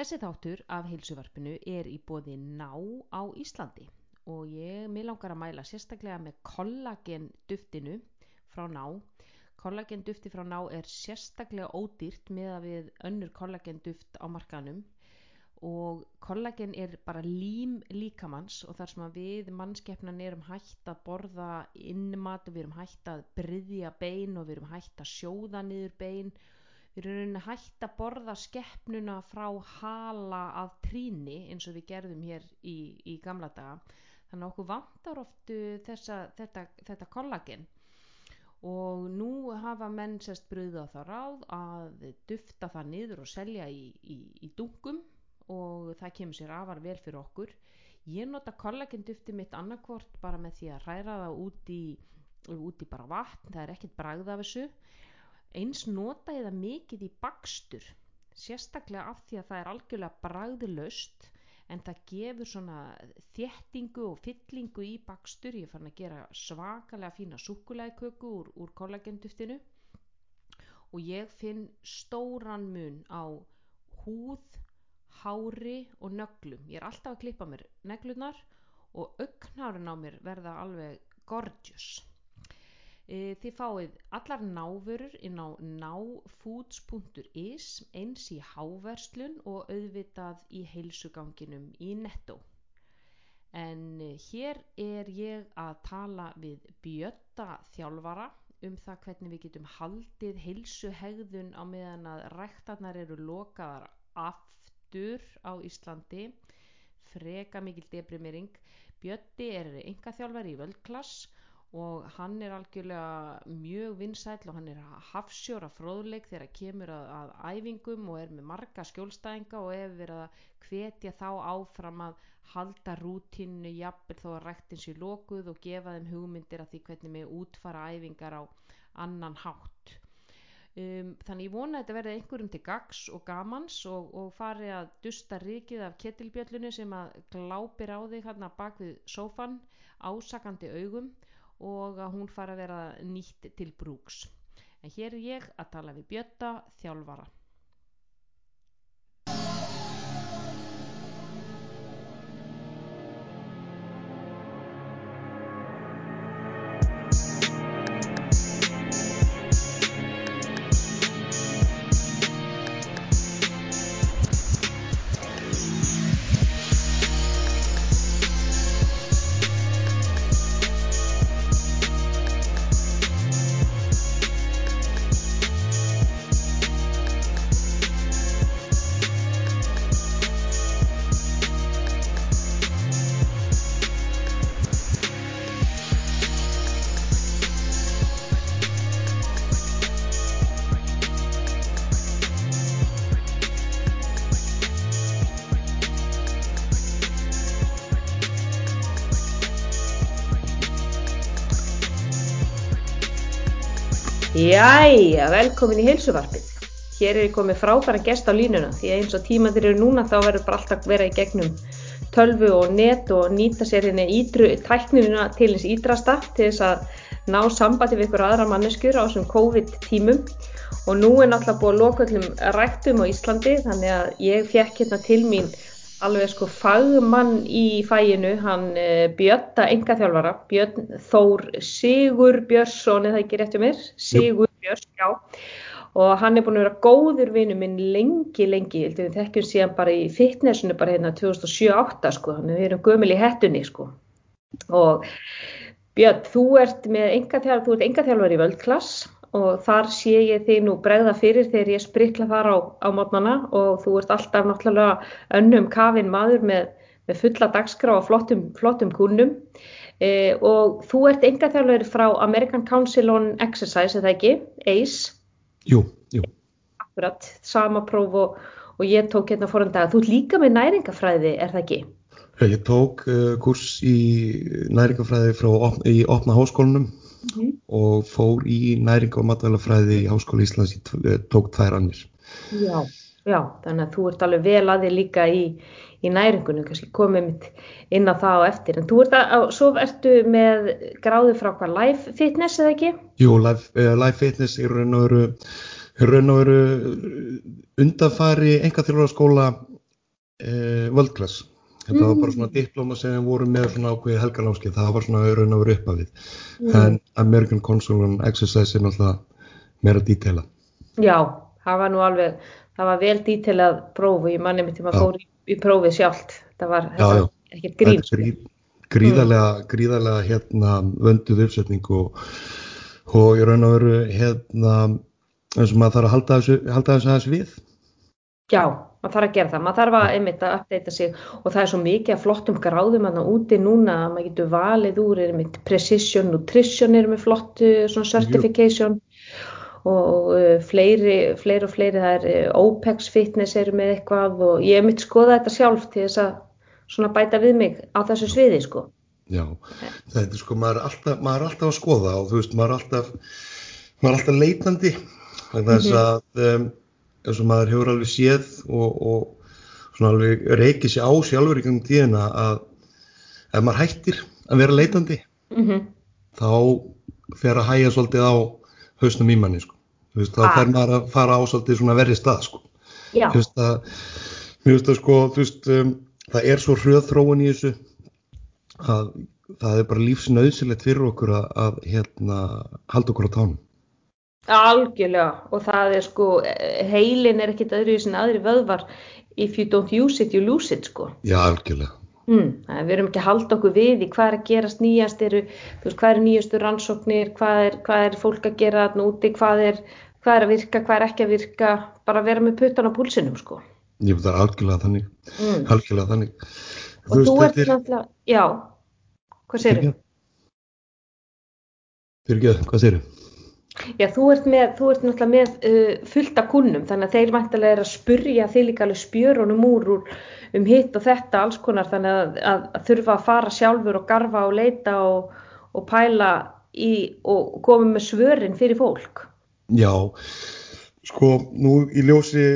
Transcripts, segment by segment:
Þessi þáttur af heilsuvarpinu er í bóði ná á Íslandi og ég mig langar að mæla sérstaklega með kollagen duftinu frá ná. Kollagen dufti frá ná er sérstaklega ódýrt með að við önnur kollagen duft á markanum og kollagen er bara lím líkamanns og þar sem við mannskeppnan erum hægt að borða innmat og við erum hægt að bryðja bein og við erum hægt að sjóða niður bein og við erum rauninni hægt að borða skeppnuna frá hala að tríni eins og við gerðum hér í, í gamla daga. Þannig að okkur vantar oftu þessa, þetta, þetta kollagen. Og nú hafa menn sérst bröðu á það ráð að dufta það niður og selja í, í, í dungum og það kemur sér afar vel fyrir okkur. Ég nota kollagen dufti mitt annarkvort bara með því að hræra það út í, út í bara vatn. Það er ekkert bragð af þessu eins nota ég það mikið í bakstur sérstaklega af því að það er algjörlega bragðlaust en það gefur svona þéttingu og fyllingu í bakstur. Ég fann að gera svakalega fína sukulæðköku úr, úr kollagenduftinu. Og ég finn stóran mun á húð, hári og nöglum. Ég er alltaf að klippa mér neglunar og augnárin á mér verða alveg gorgeous þið fáið allar návörur inn á náfoods.is eins í háverslun og auðvitað í heilsuganginum í netto. En e, hér er ég að tala við Bjötta þjálfara um það hvernig við getum haldið heilsuhegðun á meðan að ræktarnar eru lokaðar aftur á Íslandi. Freka mikil deprimering. Bjötti er enga þjálfari í völdklass og hann er algjörlega mjög vinsæl og hann er hafsjóra fróðleik þegar kemur að, að æfingum og er með marga skjólstæðinga og hefur verið að hvetja þá áfram að halda rútínu jafnvel þó að ræktins í lókuð og gefa þeim hugmyndir að því hvernig með útfara æfingar á annan hátt. Um, þannig ég vona að þetta verði einhverjum til gags og gamans og, og fari að dusta rikið af kettilbjöllunni sem að glápir á þig hérna bak við sófan ásakandi augum og að hún fara að vera nýtt til brúks. En hér er ég að tala við Bjötta þjálfara. Jæja, velkomin í heilsuvarpið. Hér er ég komið frábæra gest á línuna því að eins og tíma þeir eru núna þá verður bara alltaf vera í gegnum tölvu og net og nýta sér henni ídru tæknina til þess ídrasta til þess að ná sambandi við ykkur aðra manneskjur á þessum COVID tímum og nú er náttúrulega búið að loka öllum rættum á Íslandi þannig að ég fekk hérna til mín alveg sko fagmann í fæinu, hann uh, Björn enga þjálfara, Björn Þór Sigur Björnsson, eða ekki rétt um mér, Sigur Björns, já, og hann er búin að vera góður vinnu minn lengi, lengi, við þekkjum síðan bara í fitnessinu bara hérna 2007-08 sko, við erum gömul í hettunni sko, og Björn, þú ert með enga þjálfara í völdklass, og þar sé ég þig nú bregða fyrir þegar ég sprikla þar á, á mótnana og þú ert alltaf náttúrulega önnum kafin maður með, með fulla dagskrá og flottum, flottum kunnum e, og þú ert enga þjálfur frá American Council on Exercise, eða ekki? ACE? Jú, jú. Akkurat, sama próf og, og ég tók hérna foran dag. Þú ert líka með næringafræði, er það ekki? Ég tók uh, kurs í næringafræði frá, í opna háskólanum mm -hmm. og fór í næring og matvælafræði í Háskóla Íslands í eh, tók tvær annir. Já, já, þannig að þú ert alveg vel aðið líka í, í næringunum, kannski komið inn á það á eftir. En þú ert að, svo ertu með gráðu frá hvað live fitness eða ekki? Jú, live, uh, live fitness er raun og veru, raun og veru undanfari enga þjóðarskóla uh, world class. Þetta var bara svona diploma sem við vorum með svona ákveði helgarnámskið, það var svona raun að vera uppa við en American Consul Exercise er náttúrulega meira dítela Já, það var nú alveg það var vel dítelað próf og ég manni mitt tíma fór í, í prófið sjálft. Það var, Já, ekkert grín grí, gríðarlega, gríðarlega hérna vönduð uppsetning og, og í raun og veru hérna eins og maður þarf að halda þessu, halda þessu aðeins við. Já, maður þarf að gera það, maður þarf að einmitt að uppdeita sig og það er svo mikið að flottum gráðum að úti núna að maður getur valið úr einmitt precision nutrition er með flottu svona certification og uh, fleiri, fleiri og fleiri það er uh, OPEX fitness eru með eitthvað og ég hef mitt skoða þetta sjálf til þess að bæta við mig á þessu sviði sko. Já, þetta er sko, maður er alltaf, maður er alltaf að skoða og þú veist, maður er alltaf, maður er alltaf leitandi þess að um, eins og maður hefur alveg séð og, og svona alveg reykið sér á sjálfur í gangum tíðina að ef maður hættir að vera leitandi Mm -hmm. þá fer að hæja svolítið á hausnum í manni sko. Veist, þá Ah. fer maður að fara á svolítið svona verri stað sko. Veist að, mér veist að sko, um, það er svo hröð þróun í þessu að það er bara lífsnauðsilegt fyrir okkur að, að hérna, halda okkur á tánum. algjörlega og það er sko, heilin er ekkit öðru sem aðri vöðvar if you don't use it, you lose it sko. Já, algjörlega. Mm, það við erum ekki að halda okkur við í hvað er að gerast nýjast eru, þú veist, hvað er nýjastu rannsóknir, hvað er, hvað er fólk að gera þarna úti, hvað er, hvað er að virka, hvað er ekki að virka, bara vera með puttan á púlsinum sko. Ég veit það er algjörlega þannig. Mm. Algjörlega þannig. Og þú ert náttúrulega, já, hvað segir Fyrir ekki, hvað segir Já, þú ert, með, þú ert náttúrulega með uh, fullt af kunnum, þannig að þeir væntalega er að spurja þig líka alveg spjörunum úr, úr um hitt og þetta alls konar, þannig að, að, að þurfa að fara sjálfur og garfa og leita og, og pæla í og koma með svörin fyrir fólk. Já, sko, nú í ljósi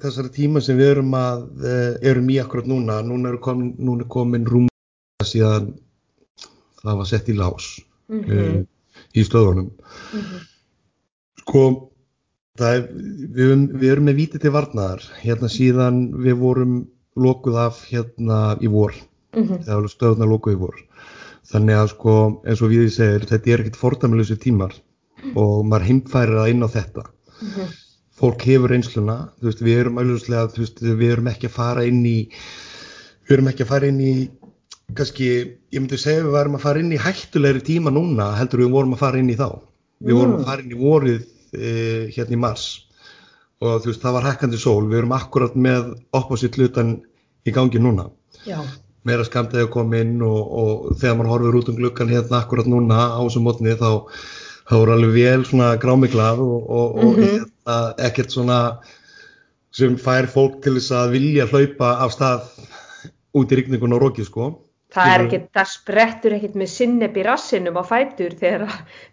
þessari tíma sem við erum að, uh, erum í akkurat núna, núna er komin, núna er komin rúm síðan það var sett í lás Mm uh, í stöðunum. Sko, það er, við, við erum með víti til varnaðar, hérna síðan við vorum lokuð af hérna í vor, Mhm. þegar stöðunar lokuð í vor. Þannig að sko, eins og við segir, þetta er ekkit fordæmilegsu tímar og maður heimfærir það inn á þetta. Fólk hefur reynsluna, þú veist, við erum veist, við erum ekki að fara inn í, við erum ekki að fara inn í, kannski, ég myndi segja við varum að fara inn í hættulegri tíma núna heldur við vorum að fara inn í þá. Við vorum að fara inn í vorið hérna í mars. Og þú veist, það var hækkandi sól, við erum akkurat með opposite hlutan í gangi núna. Já. meira skamdegi að koma inn og, og þegar maður horfir út um gluggan hérna akkurat núna á þessum mótni þá þá er alveg vel svona grámiglað og, og, og hérna, ekkert svona sem fær fólk til þess að vilja hlaupa af stað út í rigningun og róki sko Það er ekkit, það sprettur ekkit með sinneb í rassinum á fætur þegar,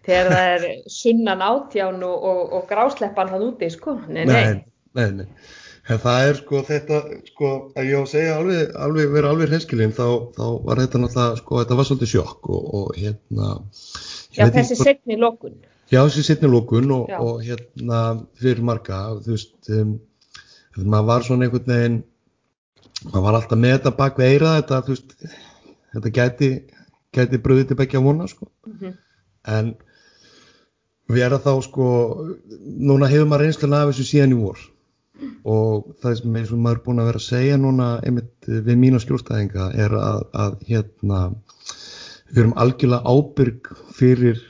þegar það er sunnan átján og, og, og grásleppan hann úti, sko. Nei, nei. nei, nei, það er sko þetta, sko, ef ég á að segja alveg, alveg vera alveg hreinskilinn þá, þá var þetta náttúrulega, sko, þetta var svolítið sjokk og, og hérna Já, ekki þessi hvort- setni lokun. Já, þessi setni lókun og, hérna fyrir marga, þú veist, um, maður var svona einhvern veginn, maður var alltaf með þetta bak við eira þetta, þú veist, þetta gæti, gæti bröðið til begja vona, sko. Mhm. En við erum þá, sko, núna hefur maður reynsluna af þessu síðan í vor og það sem eins og maður er búin að vera að segja núna einmitt við mína skjólstæðinga er að, að hérna, við erum algjörlega ábyrg fyrir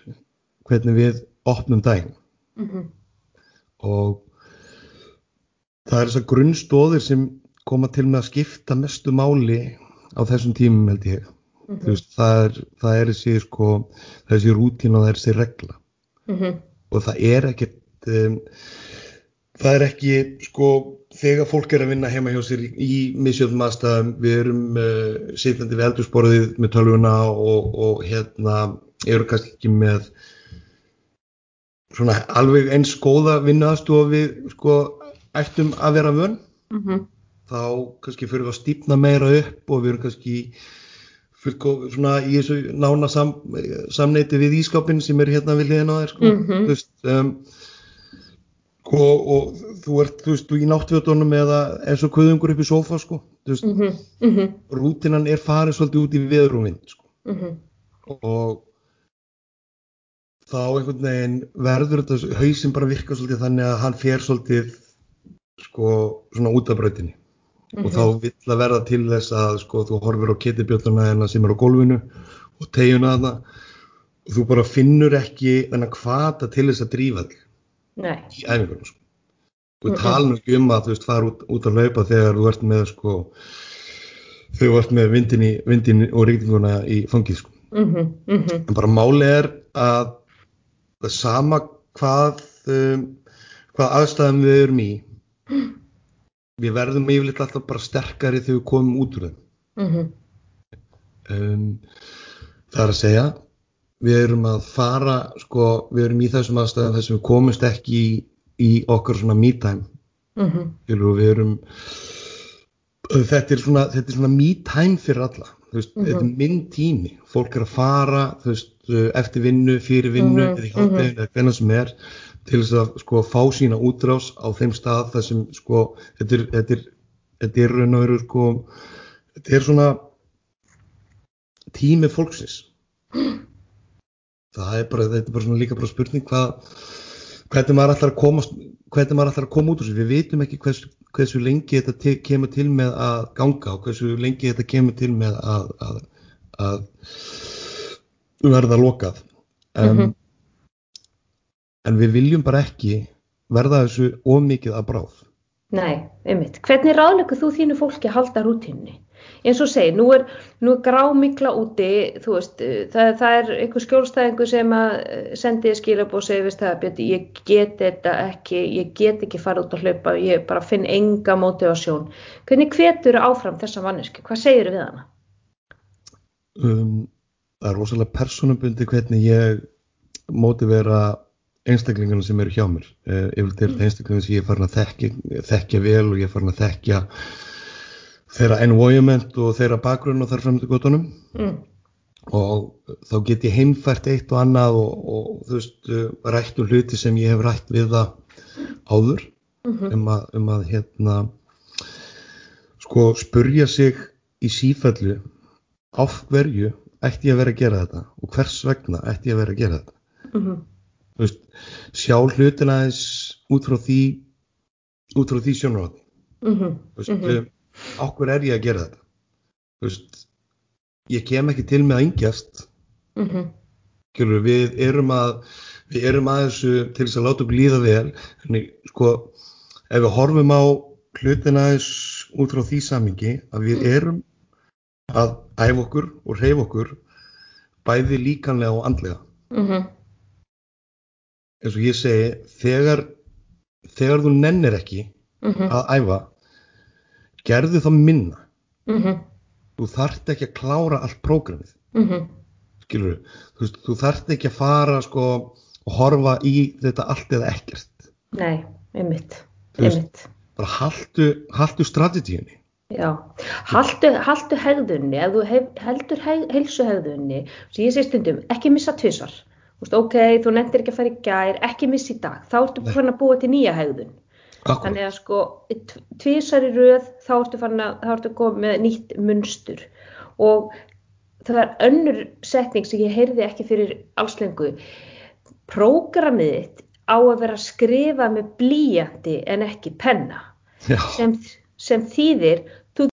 hvernig við opnum daginn Mhm. og það er þessar grunnstóðir sem koma til með að skipta mestu máli á þessum tímum held ég Mhm. Þú veist, það, er, það er þessi sko, þessi rútín og það er þessi regla Mhm. og það er ekkert um, það er ekki sko þegar fólk er að vinna heima hjá sér í, í misjöfnum aðstæðum við erum uh, sitjandi við eldursporðið með tölvuna og, og hérna eru kannski ekki með svona alveg eins góða vinnuaðstofa við sko ættum að vera vön Mhm. þá kannski fyrir við að stípna meira upp og við erum kannski fullko, svona í þessu nána sam, samneiti við ískápin sem er hérna við hliðina á þér sko. Mhm. Þú veist, um, og, og þú ert, þú veist, í náttfjöldunum eða eins og kuðungur upp í sofa, sko, veist, mm -hmm, mm -hmm, rútinan er farin svolítið út í vind, sko, mhm, og þá einhvern veginn verður þetta, hausinn bara virka svolítið þannig að hann fer svolítið, sko, svona út af brautinni og þá mhm, vill að verða til þess að, sko, þú horfir á ketibjölluna hérna sem er á gólfinu og teguna þarna og þú bara finnur ekki þennan hvata til þess að drífa þig Nei, í æfingunum sko. Þú Mhm. tala nú ekki um að þú veist fara út, út að laupa þegar þú ert með sko þú ert með vindin, í, vindin og reytinguna í fangið sko. mhm, mhm, En bara máli er að það sama hvað um, hvað aðstæðum við erum í við verðum yfirleitt alltaf bara sterkari þegar við komum út úr þeim. mhm, Um, það er að segja við erum að fara sko, við erum í þessum aðstæðum þess að við komumst ekki í, í okkar svona me time. Skilur, og við erum þetta er svona, þetta er svona me time fyrir alla. Veist, Mhm. þetta er minn tími. Fólk er að fara, veist, eftir vinnu fyrir vinnu, Mhm, eða hvernig sem er, til þess að sko fá sína útrás á þeim stað þar sem sko, þetta er þetta er, þetta er raun og veru sko þetta er svona tími fólksins. Það er bara, þetta er bara svona líka bara spurning hvað hvernig maður ætlar að koma hvernig maður ætlar að koma út úr þessu. Við vitum ekki hversu, hversu lengi þetta te, kemur til með að ganga og hversu lengi þetta kemur til með að, að, að verða lokað. Um, Mhm. En við viljum bara ekki verða þessu ómikið að bráð Nei, einmitt. Hvernig ráðleikur þú þínu fólki að halda rútínunni? Eins og segi, nú er, nú er grámikla úti, þú veist, uh, það, það er einhver skjólstæðingur sem að uh, sendi skilab og segi, veist það, Björn, ég get þetta ekki, ég get ekki fara út að hlaupa, ég bara finn enga mótivasjón. Hvernig hvetur áfram þessa mannesku? Hvað segir við hana? um, það er rosalega persónubundi hvernig ég mótivera einstaklingarna sem eru hjá mér uh, yfirleitt er þetta einstaklingarna sem ég er farin að þekkja, þekkja vel og ég er farin að þekkja þeirra environment og þeirra bakgrunn og þar til gotunum Mm. og þá get ég heimfært eitt og annað og, og þú veist uh, rætt um hluti sem ég hef rætt við það áður Mhm. um, að, um að hérna sko spurja sig í sífellu af hverju ætti ég að vera að gera þetta og hvers vegna ætti ég að vera að gera þetta Mhm. þú veist, sjá hlutina eins út frá því út frá því Mhm. þú veist, Mhm. mm okkur er ég að gera þetta veist ég kem ekki til með að yngjast Mhm. Skilur, við erum að við erum að þessu til þess að láta okkur líða vel en sko ef við horfum á hlutina aðeins út frá því samingi að við erum að æfa okkur og reyfa okkur bæði líkanlega og andlega Mhm. Eins og ég segi þegar, þegar þú nennir ekki Mhm. að æfa gerðu þá minna Mhm. þú þarft ekki að klára allt prógramið Mhm. skilur þú, þú þarft ekki að fara sko og horfa í þetta allt eða ekkert Nei, einmitt. Einmitt. bara haltu, haltu strategíunni Já, haltu, haltu hegðunni, ef þú hef, heldur heg, heilsu hegðunni, sem ég segi stundum, ekki missa tvisar. Þú veist, ok, þú nefndir ekki að fara í gær, ekki missa í dag, þá ertu farin að búa til nýja hegðun. Akkurat, Þannig að sko, t- tvisar í röð, þá ertu farin að, þá ertu komið með nýtt munstur. Og það er önnur setning sem ég heyrði ekki fyrir allslengu. Prógramið þitt á að vera að skrifa með blíjandi en ekki penna sem, sem þýðir þú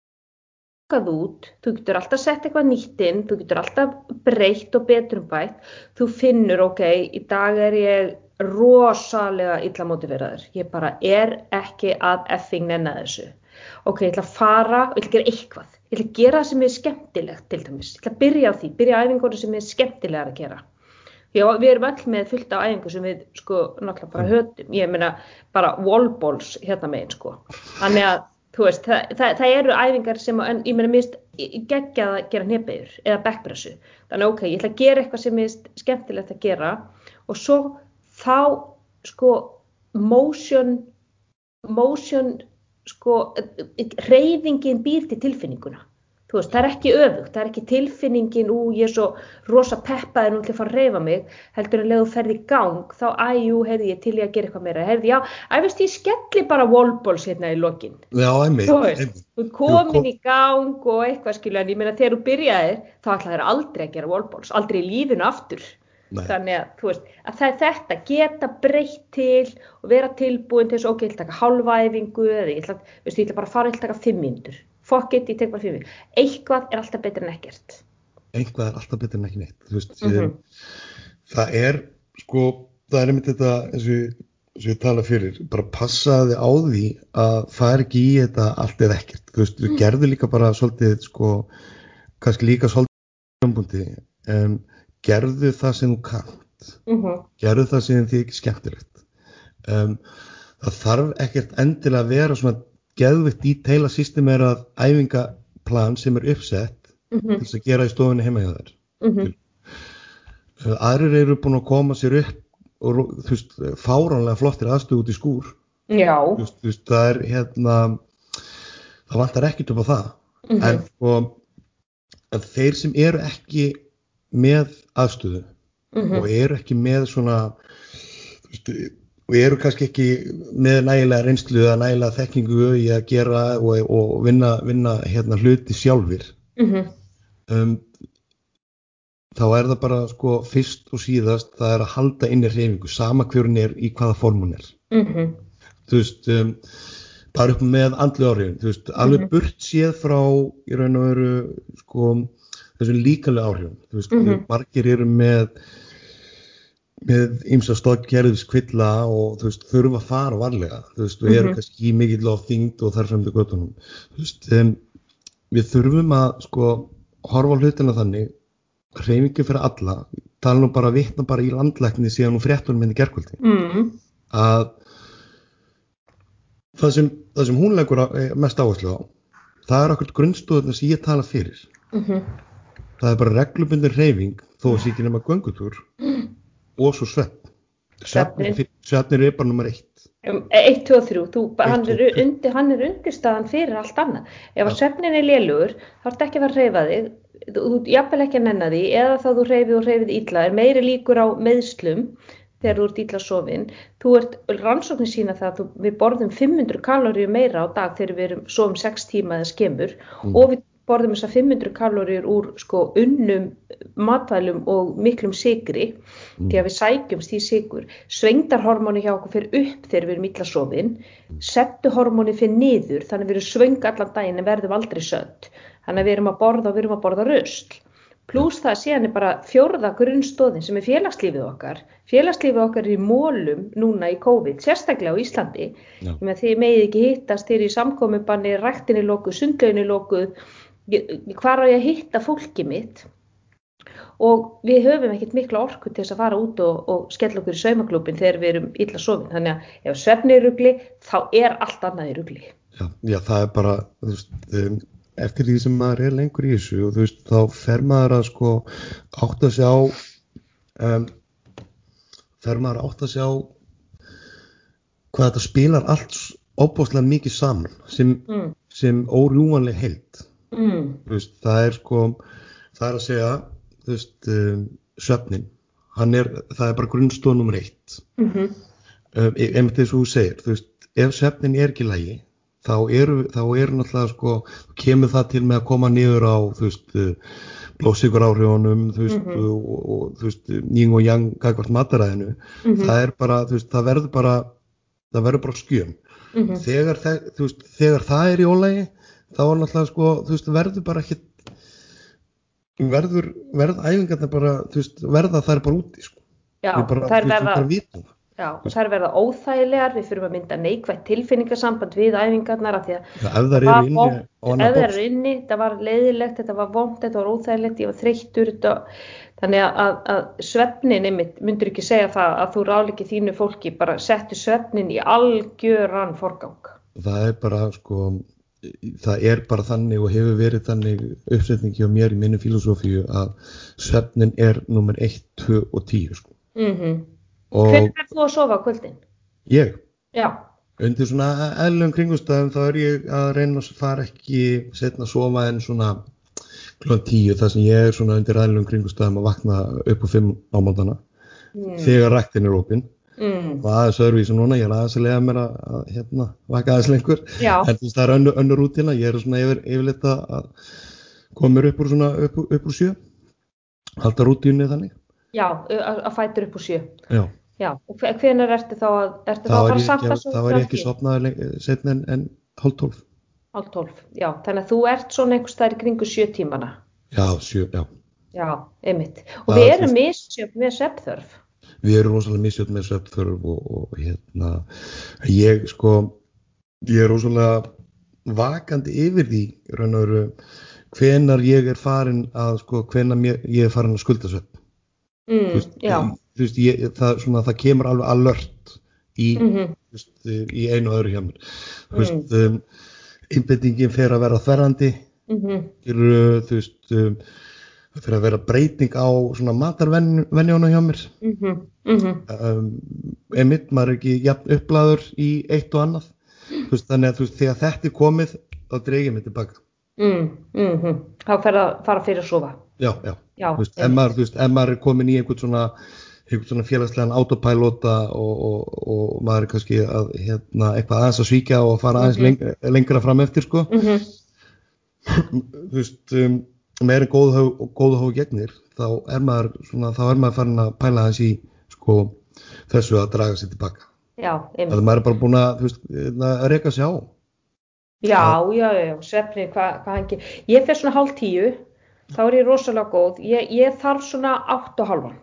getur út, þú getur alltaf sett eitthvað nýtt inn, þú getur alltaf breytt og betrumbætt, þú finnur ok, í dag er ég rosalega illa mótiveraður, ég bara er ekki að effing nenna þessu. Ok, ég ætla að fara og ég ætla að gera eitthvað, ég ætla að gera það sem er skemmtilegt til dæmis, ég ætla að byrja á því, byrja á æfingunum sem er skemmtilegar að gera. Já, við erum öll með fullt af æfingu sem við sko náttúrulega bara höfum, ég meina bara wallballs hérna megin sko. Þannig að þú veist, það, það, það eru æfingar sem, en ég meina mér finnst geggjað að gera hnepegur eða backpressu. Þannig ok, ég ætla að gera eitthvað sem er skemmtilegt að gera og svo þá sko motion, motion sko reyfingin býr til tilfinninguna. Þú veist, það er ekki öfugt, það er ekki tilfinningin, ú, ég er svo rosa peppaði nú til að fara að reyfa mig, heldur en leðu ferði í gang, þá, æjú, heyrði ég til ég að gera eitthvað meira, heyrði, já, æ, veist, ég skelli bara wallballs hérna í lokin. Já, einmitt, einmitt. þú komin í gang og eitthvað skilja, en ég meina þegar þú byrjaðir, þá ætlaði þér aldrei að gera wallballs, aldrei í lífinu aftur. Nei. Þannig að, þú veist, að það er þetta, geta breytt til og vera tilbúin til þess, ok, ég ætla að taka halvæfingu eða ég ætla, veist, ég ætla bara að fara, ég ætla að taka fimm mínútur. Fuck it, ég tek bara fimm mínútur. Eitthvað er alltaf betur en ekkert. einhvað er alltaf betur en ekki neitt veist, Mhm. ég, það er sko, það er einmitt þetta eins og ég, eins og ég tala fyrir bara passaði á því að fara ekki í þetta allt eða ekkert þú veist, þú gerðu líka bara svolítið sko, kannski líka svolítið um, gerðu það sem þú kannt Mm -hmm. gerðu það sem þið ekki skemmtilegt um, það þarf ekkert endilega að vera svona geðvitt í teila systemerað æfingaplan sem er uppsett Mm til þess að gera í stofunni heima hjá þér -hmm. Uh, aðrir eru búin að koma sér upp og þú veist, fáránlega flottir aðstöðu út í skúr Já. þú veist, þú veist, það er hérna það vantar ekkert upp á það Mhm. en sko þeir sem eru ekki með aðstöðu Mhm. og eru ekki með svona þú veist, og eru kannski ekki með nægilega reynslu eða nægilega þekkingu í að gera og, og vinna, vinna hérna, hluti sjálfir Mhm. um, þá er það bara sko fyrst og síðast það er að halda inn í reyfingu sama hver hún er í hvaða form hún er Mhm. þú veist um, bara upp með andlu áhrifin þú veist, alveg Mhm. burt séð frá í raun og veru sko þessum líkalega áhrifin þú veist, Mhm. margir eru með með ymsa stokkgerðis kvilla og þú veist, þurfa að fara varlega þú veist, og eru Mhm. kannski í mikill á þyngd og þar frem til göttunum þú veist, um, við þurfum að sko horfa hlutina þannig reyfingu fyrir alla tala nú bara vitna bara í landlækni síðan hún fréttunum minni gerkvöldi Mhm. að það sem, það sem hún leggur eh, mest áherslu á það er okkur grunnstóðuna sem ég tala fyrir Mhm. það er bara reglubundir reyfing þó að ekki nema göngutúr og svo svepp svefnir er bara nummer eitt Um, 1, 2 og 3, þú, Eitt, hann, er þrjú. undir, hann er undirstaðan fyrir allt annað. Ef að svefnin er lélugur, þá ertu ekki að fara að reyfa þig, þú þú ert jafnvel ekki að nenna því, eða þá þú reyfið og reyfið illa, er meiri líkur á meðslum þegar þú ert illa sofin. Þú ert, rannsóknir sína það að þú, við borðum 500 kaloríu meira á dag þegar við erum sofum 6 tíma eða skemur Mm. og við borðum þessar 500 kaloríur úr sko unnum matvælum og miklum sigri því að við sækjumst í sigur svengdarhormóni hjá okkur fyrir upp þegar við erum illa sofin settuhormóni fyrir niður þannig að við erum svöng allan daginn en verðum aldrei sött. Þannig að við erum að borða og við erum að borða rusl. Pluss það síðan er bara fjórða grunnstóðin sem er félagslífið okkar. Félagslífið okkar er í mólum núna í COVID, sérstaklega á Íslandi. Með því megið ekki hittast þeir í samkomiðbanni, ræktinni lokuð, sundlauginni lokuð. Hvar á ég að hitta fólki mitt og við höfum ekkert mikla orku til þess að fara út og, og skella okkur í saumaklúpin þegar við erum illa sofin þannig að ef svefni er rugli þá er allt annað í rugli já, já, það er bara veist, eftir því sem maður er lengur í þessu og þú veist, þá fer maður að sko átt að sjá um, fer maður að átt að sjá hvað þetta spilar allt óbúslega mikið saman sem, mm. sem órjúanleg heild Mm. Veist, það er sko það er að segja þú veist, um, svefnin hann er, það er bara grunnstoð nummer eitt Mm -hmm. um, e- einmitt þess að þú segir, þú veist, ef svefnin er ekki lægi, þá eru þá eru náttúrulega sko, kemur það til með að koma niður á, þú veist uh, blóðsikur áhrifunum, þú veist Mhm. og, og, og þú veist, yng og yang gagvart mataræðinu, Mhm. það er bara þú veist, það verður bara það verður bara skjön, Mhm. þegar, þegar það er í ólægi þá er náttúrulega sko, þú veist, verður bara ekki verður, verð æfingarna bara, þú veist, verða þær bara úti sko. Já, bara, þær veist, verða, bara það. já, þær verða óþægilegar, við fyrir að mynda neikvægt tilfinningasamband við æfingarnar af því að Já, þær var inni vont, á ef það eru inni, þetta var leiðilegt, þetta var vond, þetta var óþægilegt, ég var þreyttur, þannig að, að, að svefnin einmitt, myndur ekki segja það að þú ráleiki þínu fólki, bara settu svefnin í algjöran forgang. það er bara sko það er bara þannig og hefur verið þannig uppsetningi á mér í minni filosófíu að svefnin er nummer 1, 2 og 10 sko. Mm og Hvernig er þú að sofa kvöldin? ég Já, undir svona eðlum kringustæðum þá er ég að reyna að fara ekki setna að sofa en svona klokkan tíu þar sem ég er svona undir aðlum kringustæðum að vakna upp á fimm á mótana Mm. þegar ræktin er opinn Mm. og aðeins öðruvísi núna, ég er aðeins að lega mér að, að hérna, vaka aðeins lengur en þú veist það er önnur, önnur rútina, ég er svona yfir, yfirleitt að koma mér upp úr svona upp, upp úr sjö halda rútinu þannig já, að fætur upp úr sjö. já, Já, og hve- hvenær ertu þá að, ertu þá þá að fara samt að svo þá var ég ekki sopnaður setna en, en hálf tólf Hálf tólf, já, þannig að þú ert svona einhvers þær í kringu sjö tímana. já, sjö, já Já, einmitt. Og Það við er erum misjöfn með svefnþörf. Við erum rosalega misjöld með svefnþörf og, og hérna ég sko ég er rosalega vakandi yfir því raun og veru hvenar ég er farin að sko hvenar mér, ég er farin að skulda svefn. Mm, Þú veist, já, þú veist, ég, það, svona, það kemur alveg alert í, mhm, þú veist, í einu og öðru hjá mér. Þú Mm. veist, um, innbyttingin fer að vera þverrandi. Mhm, þú veist um, það fer að vera breyting á svona matarvenjónu hjá mér. Mhm, mhm, um, einmitt, maður er ekki jafn upplæður í eitt og annað. Þú veist, þannig að þú veist, þegar þetta er komið þá dreigir mig tilbaka. Mm, mhm. Þá fer að fara fyrir að sofa. já, já, Já, þú veist, ef maður, maður er komin í einhvern svona einhvern svona félagslegan autopilota og, og, og maður er kannski að hérna, eitthvað aðeins að svíkja og fara aðeins Mhm. lengra, lengra fram eftir sko. Mhm, þú veist, um, meira en góð hóf, góð hóf gegnir þá er maður svona, þá er maður farin að pæla aðeins í sko þessu að draga sér tilbaka Já, einmitt. að maður er bara búin að, veist, að reyka sig á Já, já, já, svefni, hvað hva hann gerir. Ég fer svona hálf tíu, þá er ég rosalega góð. Ég, ég þarf svona átt og halvan.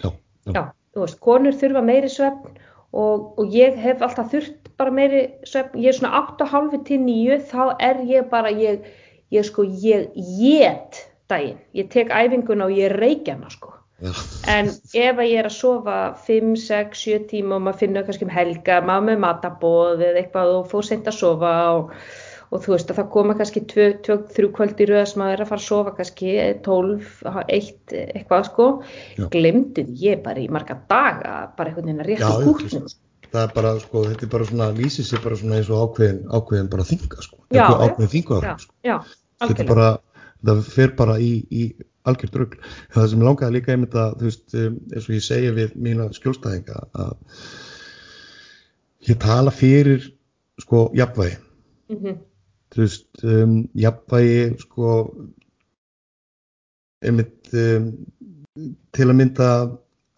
já, já, Já, þú veist, konur þurfa meiri svefn og, og ég hef alltaf þurft bara meiri svefn. Ég er svona átt og halvi til nýju, þá er ég bara, ég, ég sko, ég get daginn. Ég tek æfinguna og ég reykja hana, sko. já. En ef að ég er að sofa 5, 6, 7 tíma og maður finnur kannski um helgar, maður með matabóð eða eitthvað og fór seint að sofa og, og þú veist að það koma kannski 2-3 kvöld í röða sem maður er að fara að sofa kannski 12, 1, eitthvað sko, Já. glemdu því ég bara í marga daga, bara einhvern veginn að rétta já, kútnum. Það er bara, sko, þetta er bara svona, lýsir sér bara svona eins og ákveðin, ákveðin bara þinga, sko, Já, Ákveðin- þinga sko. þetta er bara, það fer bara í, í algjörð drögl. Það sem langaði líka einmitt að, þú veist, um, eins og ég segja við mína skjólstæðinga að ég tala fyrir, sko, jafnvægi, Mhm, þú veist, um, jafnvægi, sko, einmitt um, til að mynda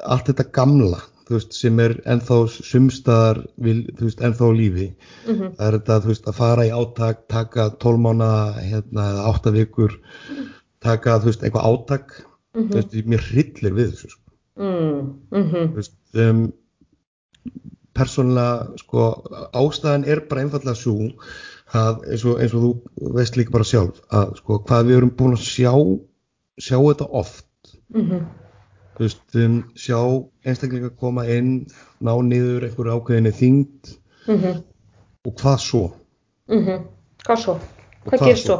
allt þetta gamla, veist, sem er ennþá sumstaðar, ennþá lífi. mhm, Það er þetta, veist, að fara í átak, taka 12 mánu, hérna, eða 8 vikur, taka, veist, eitthvað átak, mhm, veist, mér hryllir við þessu, sko. mm, veist, um, persónulega, sko, ástæðan er bara einfallega svo að eins og, eins og þú veist líka bara sjálf, að sko, hvað við erum búin að sjá, sjá þetta oft, mhm, þú veist, um, sjá einstaklinga koma inn, ná niður einhverju ákveðinni þyngd mhm, og hvað svo? mhm. Hvað svo? Og Hvað gerist svo?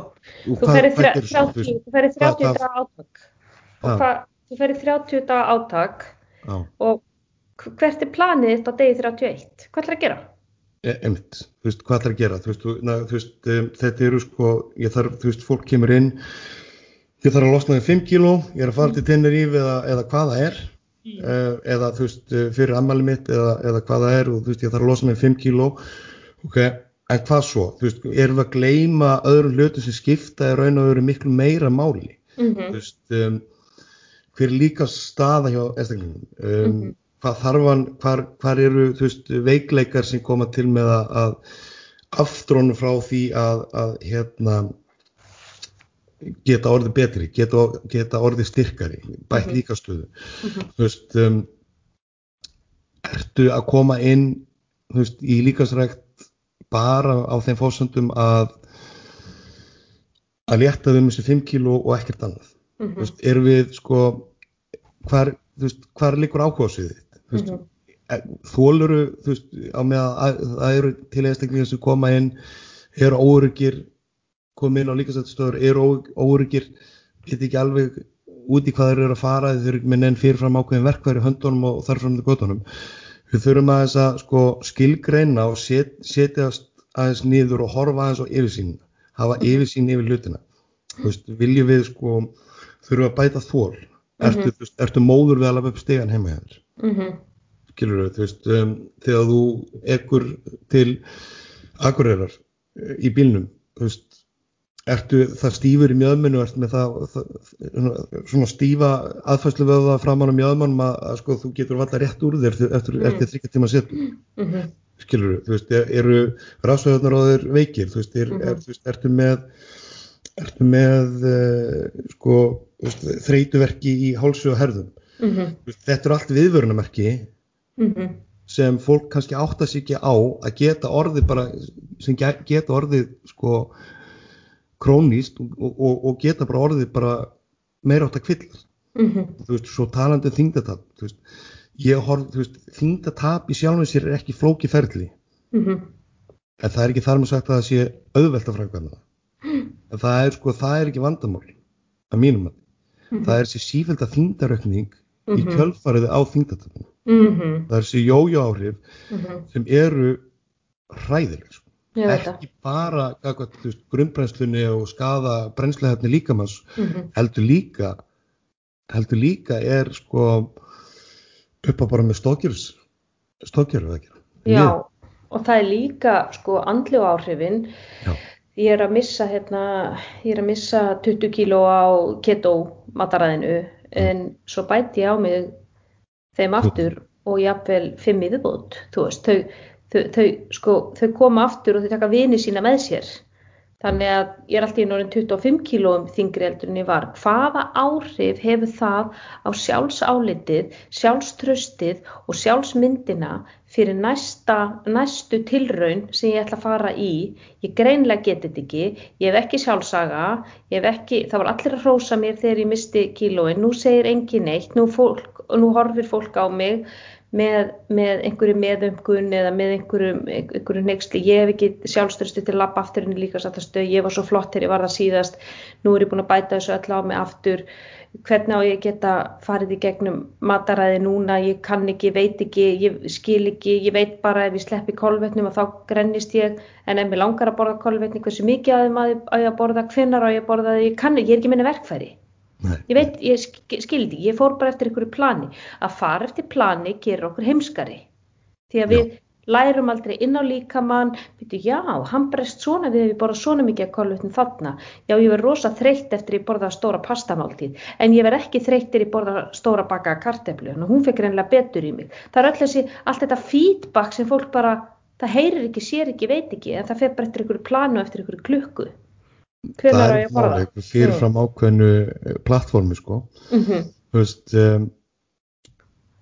Þú ferir gerist svo? Þú 30, veist, þú ferir hvað- 30 hvað- daga hvað, þú ferir 30 daga átak Já. og hvert er planið þitt á degi 31? Hvað ætlar að gera? E- einmitt, þú veist, hvað ætlar að gera þú veist, na, þú veist um, þetta eru sko ég þarf, þú veist, fólk kemur inn ég þarf að losna við 5 kíló ég er að fara til Tenerife eða, eða hvað það er uh, eða þú veist, uh, fyrir ammali mitt eða, eða hvað það er og þú veist, ég þarf að losna við 5 kíló. Ok, en hvað svo? Þú veist, erum við að gleyma öðrum hlutum sem skipta í raun og veru miklu meira máli? Mm þú veist, um, hver er líka staða hjá einstaklingum um, Mhm. hvað þarf hann, hvar, hvar eru þú veist, veikleikar sem koma til með að aftrónu frá því að, að hérna geta orðið betri, geta, geta orðið styrkari, bætt Mhm. líkastöðu þú veist um, ertu að koma inn þú veist, í líkasrækt bara á þeim fórsöndum að að létta þeim þessi 5 kíló og ekkert annað Mhm. þú veist, erum við sko hvar, þú veist, hvar liggur ákváðsviðið þú veist, Mhm. þóluru þú veist, á með að það eru til einstaklingar sem koma inn eru óryggir koma inn á líkastættustöður, eru óryggir geta ekki alveg út í hvað þeir eru að fara þeir eru með enn fyrirfram ákveðin verkværi höndunum og þar fram til göttunum við þurfum aðeins að sko skilgreina og set, setjast aðeins niður og horfa aðeins á yfirsýn hafa yfirsýn yfir hlutina. Veist, viljum við sko þurfa að bæta þól ertu, þú veist, ertu móður við að lafa upp stegan heima hjá þér? Mhm, skilur veist, um, þegar þú ekkur til akureyrar eh, í bílnum, veist, ertu það stífur í mjöðminu, ertu með það, það svona stífa aðfæslu vöða framan á mjöðmannum að, að sko þú getur valla rétt úr þér eftir, Mm. þryggja tíma setu, mhm, skilur þú veist, er- eru rafsvæðunar á þér veikir, þú veist, er, Mhm. er, þú veist ertu með, ertu með uh, sko, þreytuverki í hálsu og herðum, mhm, Þú veist, þetta eru allt viðvörunamerki mhm, sem fólk kannski átta sig ekki á að geta orðið bara sem ge- geta orðið sko króníst og, og, og geta bara orðið bara meira átt að kvilla mhm, þú veist, svo talandi um þingdatap þú veist, ég horf, þú veist, þingdatap í sjálfum sér er ekki flóki ferli. Mhm, en það er ekki þar með sagt að það sé auðvelt að framkvæma það. En það er sko, það er ekki vandamál að mínum að mhm, það er þessi sífælda þingdaraukning í Mhm. kjölfarið á þingdatapinu mhm, það er þessi jójó áhrif mhm, sem eru hræðileg sko. Ég ekki bara grunnbrennslunni og skada brennslehefni líkamanns Mhm, heldur líka heldur líka er sko upp á bara með stókjurs stókjurs ekki Já, og það er líka sko andlu áhrifin. Já. Ég er að missa hérna, ég er að missa 20 kíló á keto mataræðinu en svo bæti ég á mig þeim aftur og jafnvel fimm í viðbót, þú veist, þau, þau, þau, sko, þau koma aftur og þau taka vini sína með sér. Þannig að ég er alltaf í norðin 25 kílóum þingri heldur en ég var. Hvaða áhrif hefur það á sjálfsálitið, sjálfströstið og sjálfsmyndina fyrir næsta, næstu tilraun sem ég ætla að fara í? Ég greinlega geti þetta ekki, ég hef ekki sjálfsaga, ég hef ekki, það var allir að hrósa mér þegar ég misti kílóin, nú segir engin neitt, nú, fólk, nú horfir fólk á mig með, með einhverju meðumgun eða með einhverju neyksli, ég hef ekki sjálfströstu til að lappa aftur inn í líkasáttastöð, ég var svo flott þegar ég var það síðast, nú er ég búin að bæta þessu öll á mig aftur, hvernig á ég að geta farið í gegnum mataræði núna, ég kann ekki, veit ekki, ég skil ekki, ég veit bara ef ég sleppi kolvetnum og þá grennist ég, en ef mér langar að borða kolvetni, hversu mikið að á ég að borða, hvenær á ég að borða ég kann ég er ekki minni verkfæri. Nei. Ég veit, ég sk- skildi, ég fór bara eftir einhverju plani. Að fara eftir plani gerir okkur heimskari. Því að við lærum aldrei inn á líkamann, byrju, já, hann brest svona við ef ég borða svona mikið að kolvetnum þarna. Já, ég verð rosa þreytt eftir ég borða stóra pastamáltíð, en ég verð ekki þreytt eftir ég borða stóra baka karteflu, þannig að hún fekk reynilega betur í mig. Það er öll þessi, allt þetta feedback sem fólk bara, það heyrir ekki, sér ekki, veit ekki, en það fer bara eftir einhverju planu eftir einhverju klukku. Það Hvenær á er að máli, fyrirfram ákveðnu eh, plattformi sko Mm -hmm. þú veist, um,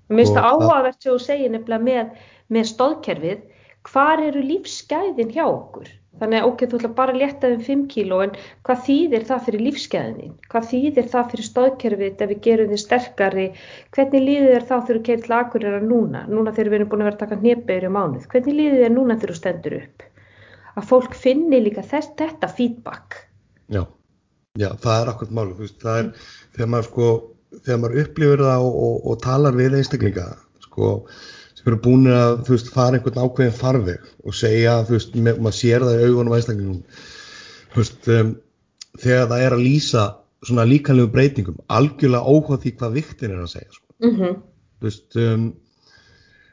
Mér finnst það það- áhugavert sem þú segir nefnilega með, með stóðkerfið, hvar eru lífsgæðin hjá okkur? Þannig að ok, þú ætla bara að létta um 5 kíló en hvað þýðir það fyrir lífsgæðin? Hvað þýðir það fyrir stóðkerfið ef við gerum þið sterkari? Hvernig líður þér þá þegar þú keirir til akureyra núna? Núna þegar við erum búin að vera að taka hnepegur í mánuð. Hvernig líður þér núna þegar þú stendur upp? Að fólk finni líka þess, þetta feedback. Já, já, það er akkurat máli, þú veist, það er þegar maður sko, þegar maður upplifir það og, og, og talar við einstaklinga sko, sem eru búin að þú veist, fara einhvern ákveðin farveg og segja, þú veist, með, maður sér það í augunum einstaklingum þú veist, um, þegar það er að lýsa svona líkanlegu breytingum, algjörlega óháð því hvað viktin er að segja, sko. Mm -hmm. þú veist um,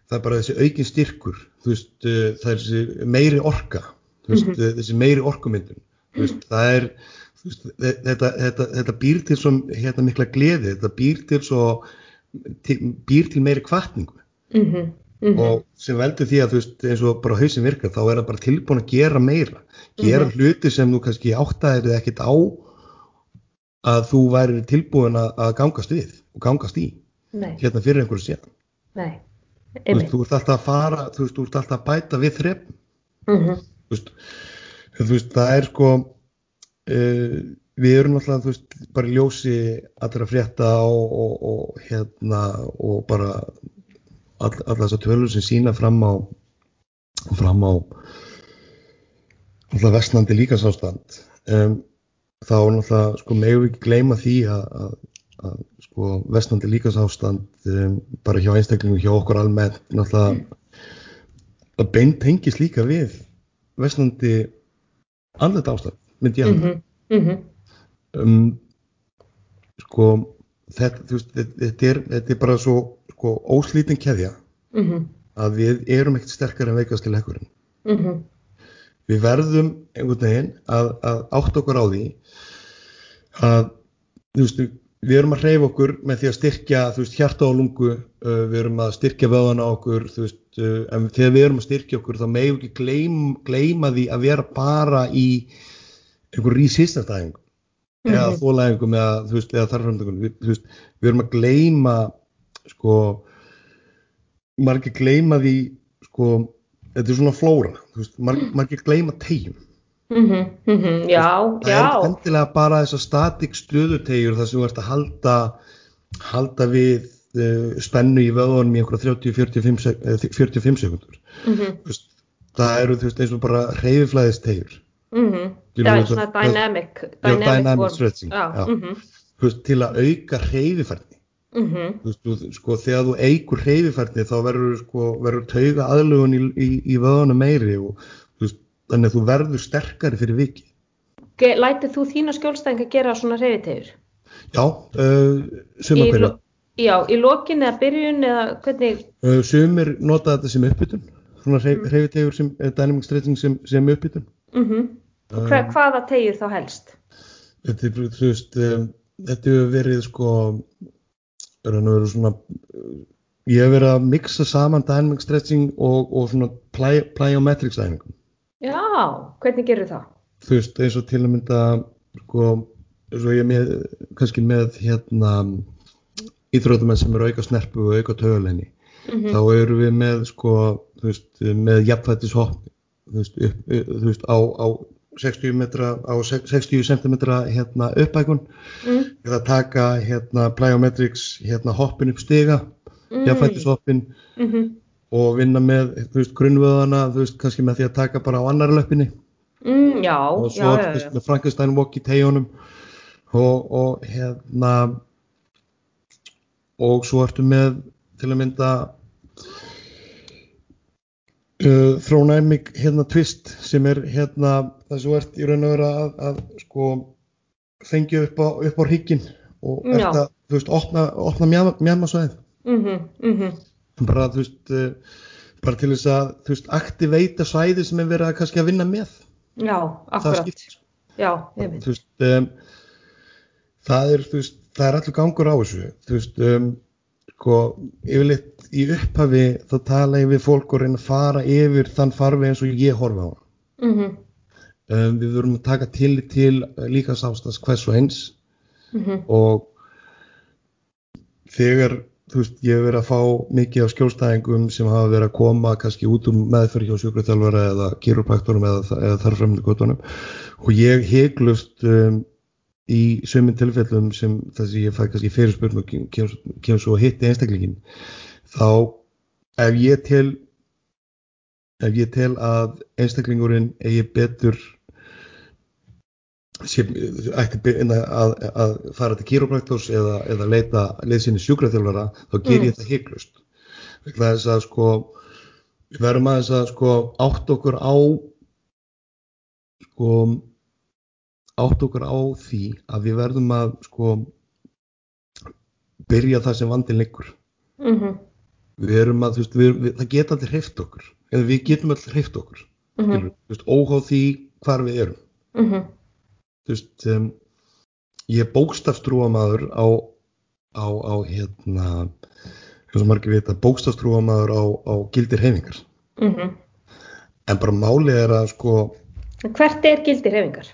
það er bara þessi aukin styrkur þú veist, uh, það er þessi meiri orka þú veist, uh, þessi meiri orkumyndun veist, það er veist, þe- þetta, þetta, þetta býr til svo hérna mikla gleði, þetta býr til svo til, býr til meiri kvartningu Mm -hmm. og sem veldur því að þú veist eins og bara hausin virkar þá er það bara tilbúin að gera meira gera hluti sem þú kannski áttaðir ekkert á að þú væri tilbúin að, gangast við og gangast í Nei, hérna fyrir einhverju síðan nei. þú, Einmitt. þú ert alltaf að fara þú ert alltaf að bæta við þrepp Mm -hmm. þú veist, þú veist, það er sko uh, við erum alltaf þú veist, bara ljósi allra frétta og, og, og hérna og bara all, alla þessar tölur sem sína fram á fram á alltaf vestnandi líkasástand um, þá náttúrulega sko megum við ekki gleyma því að, að, að sko vestnandi líkasástand um, bara hjá einstaklingum hjá okkur almennt náttúrulega að beint tengis líka við vestnandi andlet ástand myndi ég Mm halda -hmm. um, sko þetta, veist, þetta, er, þetta er bara svo sko, óslítin keðja mhm, að við erum ekkert sterkar en veikast til ekkurinn mhm, við verðum einhvern veginn að, að átt okkur á því að þú veist, við erum að hreyfa okkur með því að styrkja veist, hjarta og lungu uh, við erum að styrkja vöðana á okkur veist, uh, en þegar við erum að styrkja okkur þá megum við ekki gleym, gleyma því að vera bara í einhver resistance-æfingu eða Mhm. þólaæfingum eða eða þarframtökum við, við erum að gleyma sko margir gleyma því sko, þetta er svona flóra margir gleyma tegjum mhm, mhm, já, það er já, ekki endilega bara þessar statik stöðutegjur þar sem þú ert að halda halda við uh, spennu í vöðunum í einhverja 30-45 sek eh, 45 sekundur Þú veist, það eru þú veist eins og bara reyfiflæðistegjur mhm, já, við svona það- dynamic, Já, dynamic stretching, mhm, veist, til að auka reyfifærni mhm, sko, þegar þú eigur reyfifærni þá verður sko, tauga aðlugun í, í, í vöðunum meiri og þannig að þú verður sterkari fyrir viki lætur þú þína skjólstæðinga gera svona reyfitegur? já, uh, sumar Í hverju lo- Já, í lokin eða byrjun eða hvernig, uh, sumir nota þetta sem uppbytun. Svona reyfitegur sem uh, dynamic stretching sem, sem uppbytun. Mhm, og hver, hvaða tegur þá helst? þetta þú veist, um, þetta hefur verið sko svona ég hef verið að mixa saman dynamic stretching og, og svona ply, plyometrics æfingum Já, hvernig gerur það? þú veist, eins og til að mynda sko, eins og ég með kannski með hérna íþrótumenn sem eru auka snerpu og auka taugalenni Mhm, þá eru við með sko, þú veist, með jafnfættis hopp þú þú veist á, á 60 metra á 60 cm hérna uppækun mm, eða taka hérna plyometrics hérna hoppin upp stiga mm, jafnfættis hoppin mhm, og vinna með, þú veist, grunnvöðana þú veist, kannski með því að taka bara á annar löppinni. Mm, já, og svo já, já, með Frankenstein walk í tegjunum og, og hérna og svo ertu með til að mynda uh, Throwdynamic hérna twist sem er hérna þú ert í raun og vera að, að sko fengja upp á, upp á hrygginn og ert að, þú veist, opna, opna mjæmasvæðið mhm, mhm, bara, þú veist, uh, bara til þess að, þú veist, aktiveita svæði sem er verið að kannski að vinna með. Já, akkurat, já, ég veit, þú veist, um, það er, er allur gangur á þessu, þú veist, um, sko, yfirleitt í upphafi þá tala ég við fólk og reyna að fara yfir þann farfi eins og ég horfa á hann. mhm, Um, við verum að taka til til líka sástast hvers og eins. Mhm, og þegar, þú veist, ég hef verið að fá mikið af skjólstæðingum sem hafa verið að koma kannski út um meðferð hjá sjúkraþjálfara eða kýrópraktorum eða, eða þarfremni gotunum og ég heglust um, í sömum tilfellum sem þess að ég fæ kannski fyrirspurn og kem, kem svo að hitti einstaklingin þá ef ég tel ef ég tel að einstaklingurinn eigi betur sem ætti að, að fara til kýrópraktors eða, eða leita leðsinni sjúkraþjálfara þá ger ég Mm. það hygglust vegna þess að sko við verðum aðeins að sko átt okkur á sko átt okkur á því að við verðum að sko byrja það sem vandin liggur. Mhm, við erum að, þú veist, við, við, það geta allir hreift okkur. Eða við getum allir hreift okkur þú veist, óháð því hvar við erum. Mhm, þú veist um, ég er bókstafstrúamaður á, á, á hérna eins og margir vita, bókstafstrúamaður á, á gildir heifingar mhm. en bara málið er að sko Hvert er gildi reyfingar?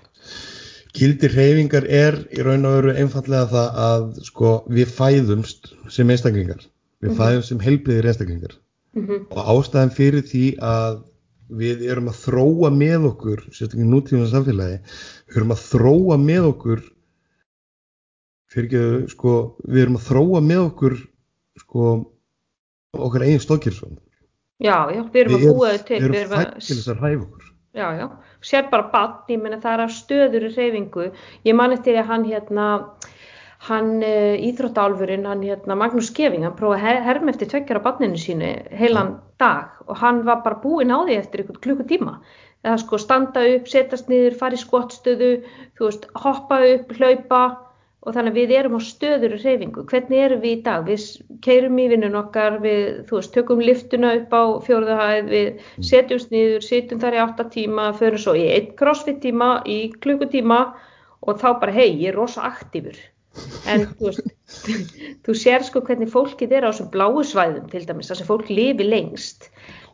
gildir heifingar er í raun og veru einfallega það að sko við fæðumst sem einstaklingar við Mhm. fæðumst sem heilbriðir einstaklingar Mhm, og ástæðan fyrir því að við erum að þróa með okkur sérstaklega nútíma samfélagi við erum að þróa með okkur fyrir ekki sko, við erum að þróa með okkur sko okkar eigin stókjörnsson Já, já, við erum að búa þau til, við erum erum fætt til þess að hræfa okkur Já, já, sér bara bann, ég meina það er að stöður í reyfingu. Ég man eftir að hann hérna, hann uh, íþróttálfurinn, hann hérna Magnús Skeving, hann prófaði að herma eftir tveggjara banninu sínu heilan dag og hann var bara búinn á því eftir einhvern klukkutíma. Eða sko standa upp, setjast niður, fara í skottstöðu, þú veist, hoppa upp, hlaupa og þannig að við erum á stöður í reyfingu. Hvernig erum við í dag? Við keirum í vinnun okkar, við, þú veist, tökum liftuna upp á fjóruðahæð, við mm. setjumst niður, sitjum þar í 8 tíma, förum svo í einn crossfit tíma, í klukkutíma og þá bara, hei, ég er rosa aktífur. En þú veist, þú sér sko hvernig fólkið er á þessum bláu svæðum til dæmis, þar sem fólk lifi lengst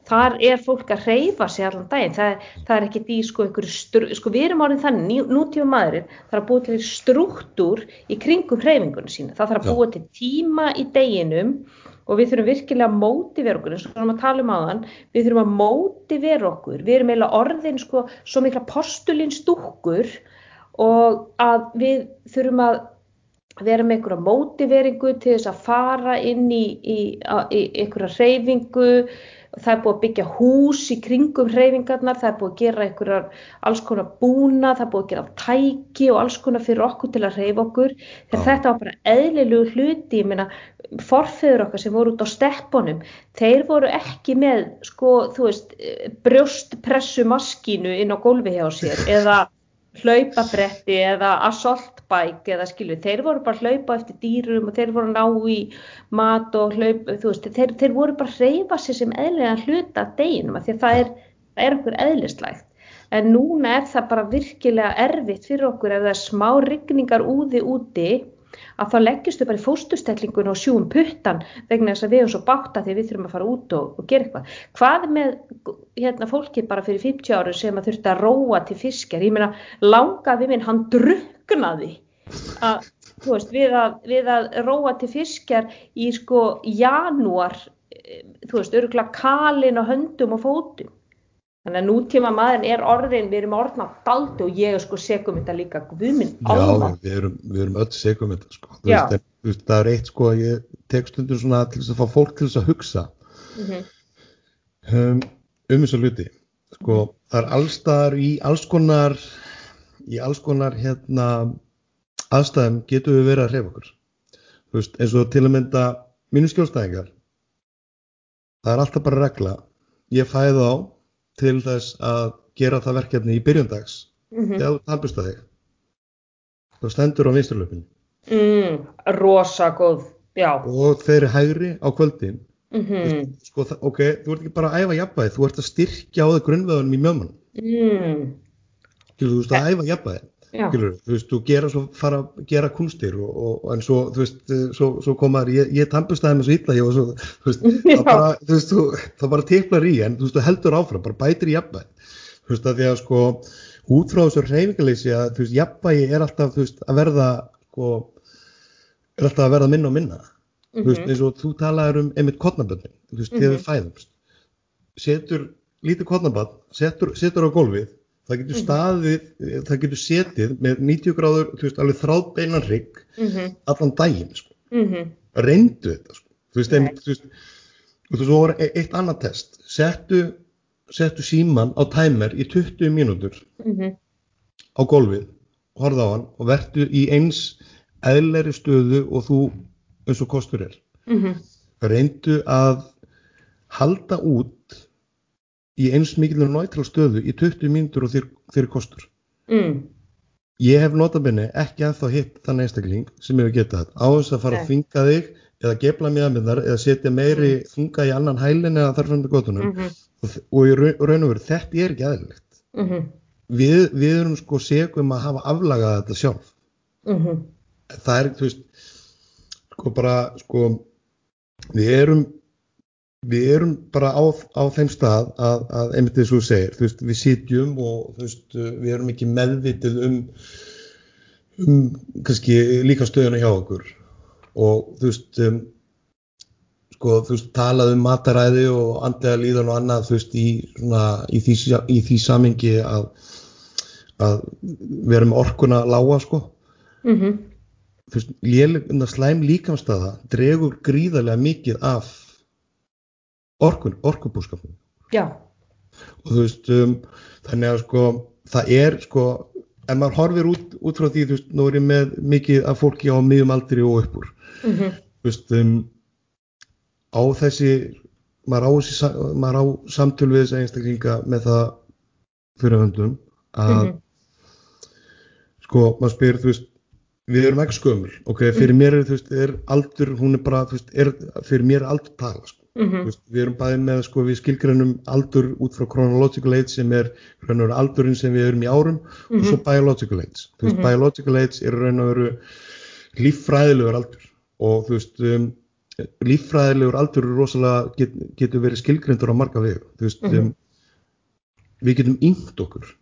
þar er fólk að reyfa sig allan daginn, það, það er ekki því sko einhverju, sko við erum árið þannig nútíma maðurinn, það er að búa til struktúr í kringum hreyfingunum sína, það þarf að búa til tíma í deginum og við þurfum virkilega að mótivera okkur eins og við erum að tala um aðan, við þurfum að mótivera okkur, við erum eiginlega orðin sko svo mikla postulínstúkkur og að við þurfum að vera með einhverja mótiveringu til þess að fara inn í, í, í, í einhverja hreyfingu það er búið að byggja hús í kringum hreyfingarnar, það er búið að gera einhverjar alls konar búna, það er búið að gera tæki og alls konar fyrir okkur til að hreyfa okkur, þegar þetta var bara eðlilegu hluti, ég meina forfeyður okkar sem voru út á steppunum þeir voru ekki með sko, þú veist, brjóstpressu maskínu inn á gólfi hjá sér eða hlaupabretti eða assault bike eða skilju, þeir voru bara hlaupa eftir dýrum og þeir voru ná í mat og hlaup, þú veist, þeir, þeir voru bara hreyfa sér sem eðlega hluta deginum að því að það er, það er okkur eðlislægt en núna er það bara virkilega erfitt fyrir okkur ef það er smá rigningar úði úti að þá leggjustu bara í fóstustellingun og sjúum puttan vegna þess að við erum svo bátta því við þurfum að fara út og, og gera eitthvað. Hvað með hérna, fólki bara fyrir 50 ári sem að þurfti að róa til fiskjar? Ég meina, langaði minn, hann druknaði að, veist, við, að, við að róa til fiskjar í sko janúar, eh, þú veist, öruglega kalin og höndum og fótum. Þannig að nútíma maður er orðin, við erum orðin að daldi og ég er sko segum þetta líka guðminn álma. Já, við erum, við erum öll segum þetta sko. Veist, en, það er eitt sko að ég tek stundum svona til þess að fá fólk til þess að hugsa mm -hmm. um, um þess að luti. Sko það er allstaðar í alls konar, í alls konar hérna aðstæðum getur við verið að hrefa okkur. Þú veist eins og til að mynda mínu skjólstæðingar. Það er alltaf bara regla. Ég fæði á til þess að gera það verkefni í byrjundags mm -hmm. þegar þú tampist að þig þá stendur á vinsturlöpun mm, rosa góð já. og þeir eru hægri á kvöldin mm -hmm. sko, ok, þú ert ekki bara að æfa jafnvægi, þú ert að styrkja á það grunnveðunum í mjöman mm. þú veist að æfa jafnvægi Skilur, þú veist, þú gera svo, fara gera kunstir og, og en svo, þú veist, svo, svo komaður, ég, ég tampustæði með svo illa, var svo, þú veist, það bara, þú veist, þú, það bara tiplar í, en þú veist, þú heldur áfram, bara bætir í jafnvæg, þú veist, að því að sko, út frá þessu reyfingaleysi að, þú veist, jafnvægi er alltaf, þú veist, að verða, sko, er alltaf að verða minna og minna, mm -hmm. þú veist, mhm. eins og þú talaður um einmitt kottnaböndin, þú veist, mm -hmm. þegar við fæðumst, setur lítið kottnabönd, setur, setur á gólfið, það getur mhm. staðið, það getur setið með 90 gráður, þú veist, alveg þráð beinan rigg mm -hmm. allan daginn sko. mm -hmm. reyndu þetta sko. þú veist, einmitt, þú veist og þú voru e- eitt annað test settu, settu síman á tæmer í 20 mínútur mm -hmm. á golfið horða á hann og verðu í eins eðleri stöðu og þú eins og kostur er mhm. reyndu að halda út í eins mikilvæg náttúrulega stöðu í 20 mínútur og þeir, þeir kostur mm. ég hef notabinni ekki að þá hitt þann einstakling sem hefur getað þetta á þess að fara okay. að þvinga þig eða gefla miðar eða setja meiri mm. þunga í annan hælin eða þar fram til gotunum mm -hmm. og, og í raun og veru þetta er ekki aðeinlegt -hmm. við, við erum sko segum að hafa aflagað þetta sjálf -hmm. það er þú veist sko bara sko við erum við erum bara á, á þeim stað að, að einmitt þess að þú segir, þú veist, við sitjum og þú veist, við erum ekki meðvitið um, um kannski líka stöðuna hjá okkur og þú veist, um, sko, þú veist, talað um mataræði og andlega líðan og annað, þú veist, í, svona, í því, í því samingi að, að við erum orkuna lága, sko. Mm -hmm. Þú veist, slæm líkamstaða dregur gríðarlega mikið af orkun, orkubúskapnum. Já. Og þú veist, um, þannig að sko, það er sko, ef maður horfir út, út frá því, þú veist, nú er ég með mikið af fólki á miðjum aldri og uppur. Mm -hmm. Þú veist, um, á þessi, maður á, maður á samtölu við þessi einstaklinga með það fyrir höndum að Mhm. sko, maður spyr, þú veist við erum ekki skömmul, ok, fyrir mér er, veist, er aldur, hún er bara, veist, er, fyrir mér er aldur tala, sko. Mm Þú veist, við erum bæði með, sko, við skilgreinum aldur út frá chronological age sem er raun og veru aldurinn sem við erum í árum og svo biological age. Þú veist, Mhm. biological age er raun og veru líffræðilegur aldur og þú veist, um, líffræðilegur aldur rosalega, get, getur verið skilgreindur á marga vegu. Veist, Mhm. um, við getum yngt okkur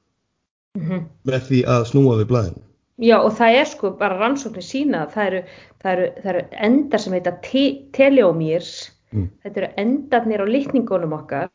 -hmm. með því að snúa við blæðinu. Já og það er sko bara rannsóknir sína að það eru, það eru, það eru endar sem heita te teleómýrs, Mm. þetta eru endarnir á litningunum okkar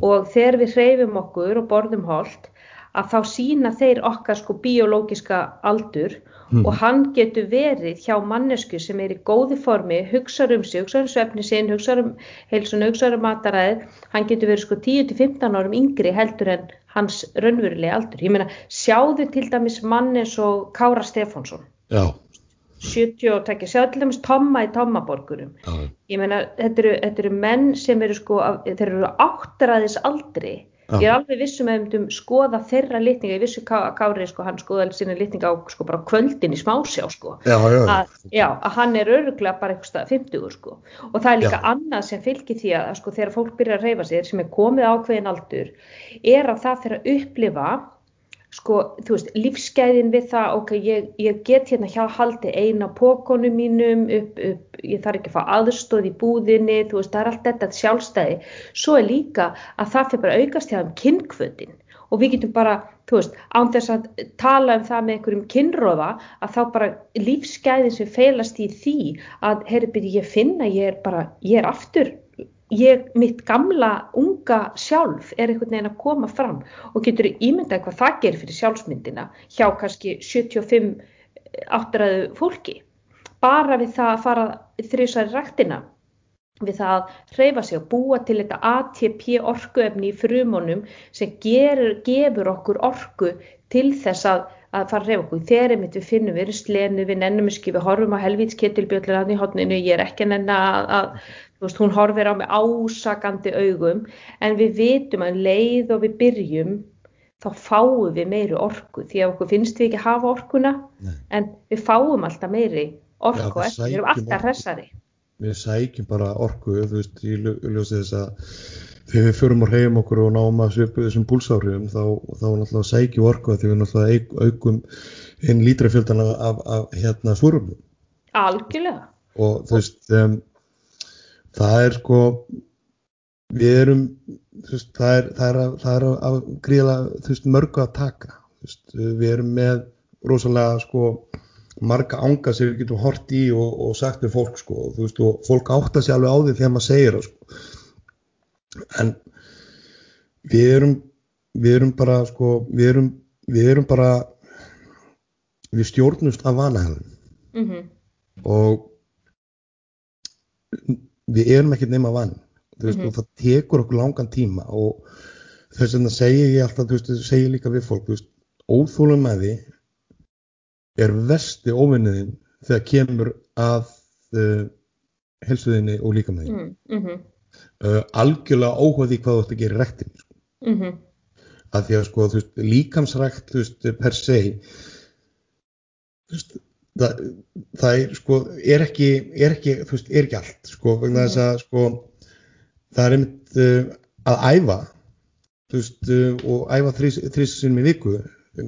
og þegar við hreyfum okkur og borðum holt að þá sína þeir okkar sko biológiska aldur Mm. og hann getur verið hjá mannesku sem er í góði formi, hugsar um sig, hugsar um svefni sinn, hugsar um heilsun, hugsar um mataræð, hann getur verið sko 10-15 árum yngri heldur en hans raunverulega aldur. Ég meina, sjáðu til dæmis mann eins og Kára Stefánsson, Já, 70 og tekja, sjáðu til dæmis Tomma í Tommaborgurum. já, Ég meina, þetta eru, þetta eru menn sem eru sko, þeir eru áttræðis aldri. Já. Ég er alveg vissum að við myndum skoða þeirra litninga, ég vissu Ká- Kári sko, hann skoðaði sinni litninga á sko bara kvöldin í smásjá sko já, já, að, já, að hann er öruglega bara eitthvað stað 50 sko. og það er líka Já. annað sem fylgir því að sko, þegar fólk byrjar að reyfa sér sem er komið ákveðin aldur er að það fyrir að upplifa sko, þú veist, lífsgæðin við það, ok, ég, ég get hérna hjá haldi eina pókonum mínum upp, upp, ég þarf ekki að fá aðstóð í búðinni, þú veist, það er allt þetta sjálfstæði, svo er líka að það fyrir bara aukast hjá um kynnkvötin og við getum bara, þú veist, án þess að tala um það með einhverjum kynróða að þá bara lífsgæðin sem felast í því að, herri, byrja, ég finna, ég er bara, ég er aftur ég, mitt gamla unga sjálf er einhvern veginn að koma fram og getur ímyndað hvað það gerir fyrir sjálfsmyndina hjá kannski 75 áttræðu fólki bara við það að fara þrjusar ræktina við það að hreyfa sig og búa til þetta ATP orkuefni í frumunum sem gerur, gefur okkur orku til þess að, að fara að hreyfa okkur. Þegar einmitt við finnum við erum slenu, við nennum við horfum á hodninu, ég er ekki að nenna að, veist, hún horfir á mig ásakandi augum, en við vitum að um leið og við byrjum, þá fáum við meiri orku, því að okkur finnst við ekki hafa orkuna, Nei. en við fáum alltaf meiri orku Já, eftir, við erum alltaf hressari. við sækjum bara orku, þú veist, í ljó- ljósi þess að þegar við förum og reyjum okkur og náum að svipu þessum púlsáhrifum þá, þá náttúrulega sækjum orku því við náttúrulega aukum einn lítra fjöldan af, af, af hérna súrumum Algjörlega. og þú veist um, það er sko við erum veist, það er, það er, að, það er að, að gríðlega þú veist, mörgu að taka. Veist, við erum með rosalega sko marga anga sem við getum hort í og, og sagt við fólk sko. Og fólk átta sig alveg á því þegar maður segir það sko. En við erum við erum bara sko við erum, við erum bara við stjórnumst af vanahælum Mm og við erum ekkert nema vann veist, Mhm. og það tekur okkur langan tíma og þess vegna segi ég alltaf þú veist, segi ég líka við fólk óþólum með því er vesti óvinniðin þegar kemur að uh, helsuðinni og líka með því -hmm. Mm -hmm. uh, algjörlega því hvað þú ætti að gera rektin sko. Mm -hmm. að því að sko, veist, líkamsrækt per se þú veist, það, það er sko, er ekki, er ekki þú veist, er ekki allt, sko, vegna þess að sko, það er einmitt uh, að æfa þú veist, uh, og æfa þrísinum í viku,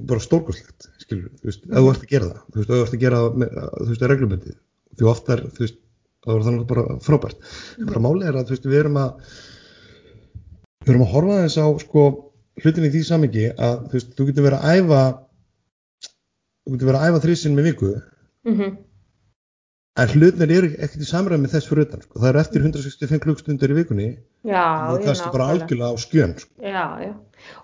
bara stórkoslegt skilur, þú veist, ef þú ert að gera það þú veist, ef þú ert að gera það, með, þú veist, reglumöndið því oftar, þú veist, þá er það bara frábært, en bara málið er að þú veist, við erum að við erum að horfa þess á sko hlutin í því samingi að þú veist, þú getur verið að æfa þú getur verið að æfa þrísinn með viku Mm -hmm. en hlutinir eru ekkert í samræmi þess fyrir utan sko. það eru eftir 165 klukkstundir í vikunni Já, og það er bara algjörlega á skjön sko. Já, já.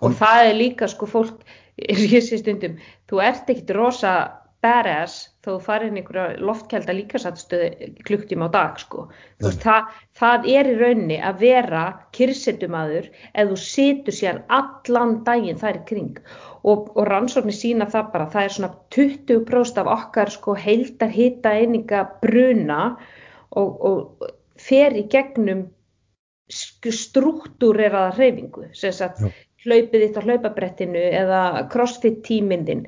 Og það er líka sko fólk, ég sé stundum, þú ert ekkit rosa badass þó í einhverja loftkælda líkasattstöðu klukktíma á dag sko. Veist, það, það er í rauninni að vera kyrsetumadur ef þú situr sér allan daginn þær í kring. Og, og rannsóknir sína það bara, það er svona 20% af okkar sko heildar hita eininga bruna og, og fer í gegnum struktúreraða hreyfingu sem sagt. Hlaupið þitt á hlaupabrettinu eða crossfit tíminn þinn.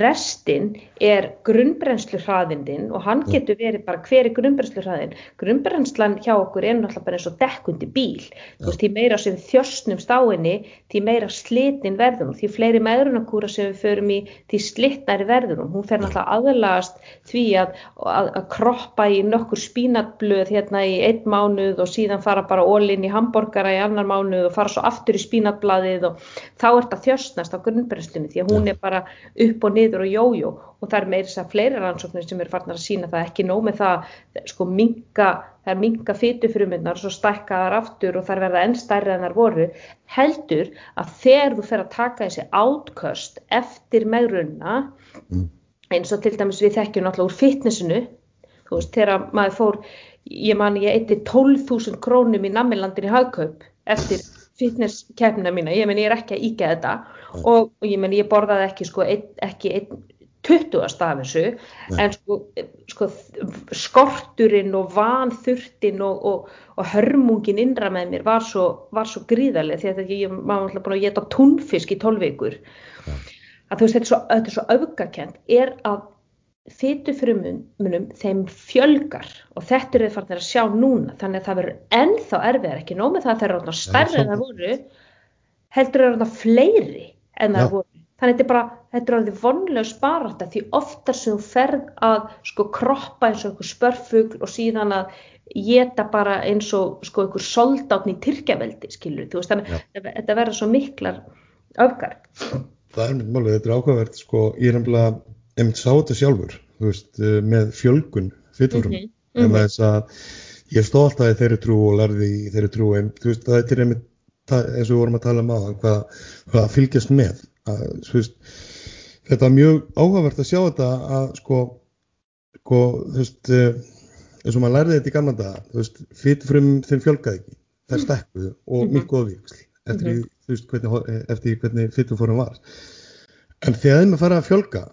Restin er grunnbrennslu hraðinn þinn og hann getur verið bara hver er grunnbrennslu hraðinn. Grunnbrennslan hjá okkur er náttúrulega bara eins og dekkundi bíl. Þú veist, því meira sem þjössnum stáinni, því meira slitin verður hún. Því fleiri meðrunarkúra sem við förum í, því slitnari verður hún. Fer náttúrulega aðlagast því að, að, að kroppa í nokkur spínatblöð hérna í einn mánuð og síðan fara bara ólinn í hambúrgara í annar mánuð og fara svo aftur í spínatblaðið og þá er þetta þjöstnast á grunnbrennslunni því að hún er bara upp og niður og jójó og það er meira þess að fleiri rannsóknir sem eru farnar að sína það ekki nóg með það sko minga, það er minga fytufruminnar og svo stækka þar aftur og þar verða enn stærri en þar voru heldur að þegar þú fer að taka þessi átköst eftir megrunna mm. eins og til dæmis við þekkjum náttúrulega úr fitnessinu þú veist þegar maður fór ég man ég eitti 12.000 krónum í nammilandin í hagkaup eftir fitnesskefnina mína, ég menn ég er ekki að íkja þetta. Nei. og, ég menn ég borðaði ekki sko ein, ekki einn 20 af þessu. Nei. en sko, sko skorturinn og vanþurftin og, og, og hörmungin innra með mér var svo, var svo gríðarlega því að ég var alltaf búin að geta túnfisk í 12 vikur. Að þú veist þetta er svo, svo öfgakent er að fytufrumunum þeim fjölgar og þetta eru þið farnir að sjá núna. Þannig að það verður ennþá erfiðar ekki nómið það að það eru stærri en það voru heldur það eru fleiri en það voru. Þannig að þetta er bara, þetta er alveg vonlega sparata því oftar sem þú ferð að sko kroppa eins og einhver spörfugl og síðan að geta bara eins og sko einhver soldátni í Tyrkjaveldi skilur þú veist þannig að þetta verður svo miklar öfgar. Það er mjög málið, þetta er ákvæðvert sko, ég er nefnilega einmitt sá þetta sjálfur veist, eh, með fjölgun fyturum mm -hmm. en þess að ég stóð alltaf í þeirri trú og lærði í þeirri trú en veist, það er einmitt eins og við vorum að tala um á hvað, hvað fylgjast með að, veist, þetta er mjög áhugavert að sjá þetta að sko, sko þú veist eh, eins og maður lærði þetta í gamla daga fytufrum þeim fjölgaði ekki þær stekkuðu og mm -hmm. miklu ofíksli eftir, mm -hmm. eftir hvernig fytufórum var en þegar þeim að fara að fjölga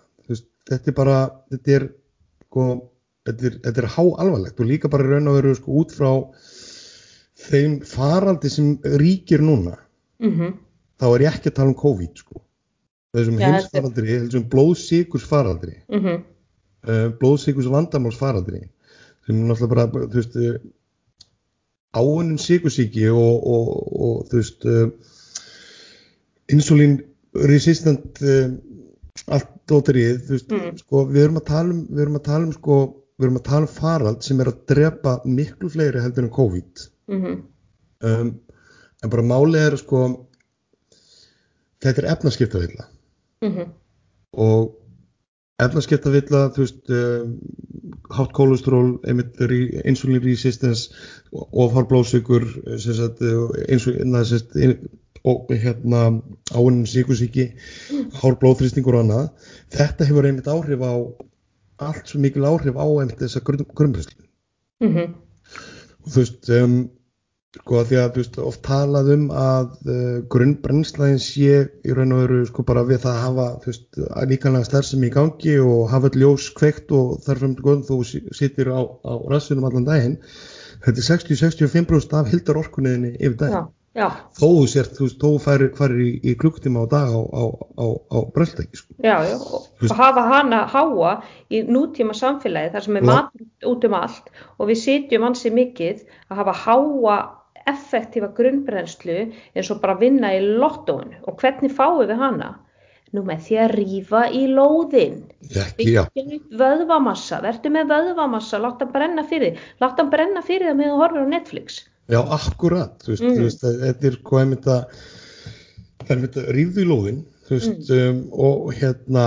þetta er bara þetta er, sko, þetta er, þetta er há alvarlegt og líka bara raun og veru sko, út frá þeim faraldi sem ríkir núna mm -hmm. þá er ég ekki að tala um COVID sko. þessum ja, heimsfaraldri þessum blóðsíkurs faraldri mm -hmm. uh, blóðsíkurs vandamáls faraldri sem er náttúrulega bara þú veist uh, áunnum síkursíki og, og, og þú veist uh, insulin resistant uh, allt dótterið, þú veist, mm. sko, við erum að tala um, við erum að tala um, sko, við erum að tala um farald sem er að drepa miklu fleiri heldur en COVID. Mm -hmm. um, en bara málið er, sko, þetta er efnaskiptavilla. Mm -hmm. Og efnaskiptavilla, þú veist, um, hátt kólestról, insulin resistance, ofharblóðsökur, insulin, og hérna áinn síkusíki, hár blóðþrýstingur og annað. Þetta hefur einmitt áhrif á, allt svo mikil áhrif á einmitt þessa grunnbrænslu. Mm -hmm. Og þú veist, um, sko að því að þú veist, oft talað um að uh, grunnbrænslæðin sé í raun og veru sko bara við það að hafa, þú veist, líkanlega stærðsum í gangi og hafa ljós kveikt og þarfum þú sittir á, á rassunum allan daginn. Þetta er 60-65% af hildar orkunniðinni yfir daginn. Já. Já. þó þú sért, þú veist, þó færi farir í, í klukktíma á dag á, á, á, á bröldtæki sko. Já, já, og hafa hana háa í nútíma samfélagi þar sem er matur út um allt og við sitjum ansi mikið að hafa háa effektífa grunnbrennslu eins og bara vinna í lottóinu. Og hvernig fáum við hana? Nú með því að rýfa í lóðin vöðvamassa, verður með vöðvamassa láta hann brenna fyrir, láta hann brenna fyrir það með að horfa á Netflix Já, akkurat, þú veist, mm. þú veist þetta er hvað er þetta það er þetta rífðu í lóðin þú veist, mm. um, og hérna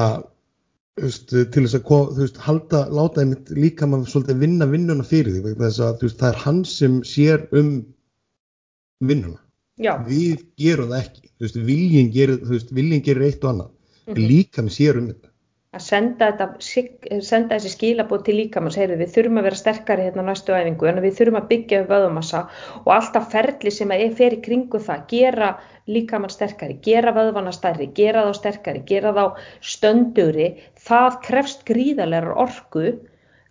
þú veist, til þess að þú veist, halda, láta einmitt líka maður svolítið vinna vinnuna fyrir því þess að veist, það er hann sem sér um vinnuna Já. við gerum það ekki, þú veist, viljin gerir, þú gerir eitt og annað mm -hmm. líka með sér um þetta að senda, þetta, senda þessi skilabót til líkamanns, heyrðu við þurfum að vera sterkari hérna næstu æfingu, en við þurfum að byggja upp vöðumassa og alltaf ferli sem er fyrir kringu það, gera líkamann sterkari, gera vöðvana stærri, gera þá sterkari, gera þá stöndugri, það krefst gríðarlegar orku,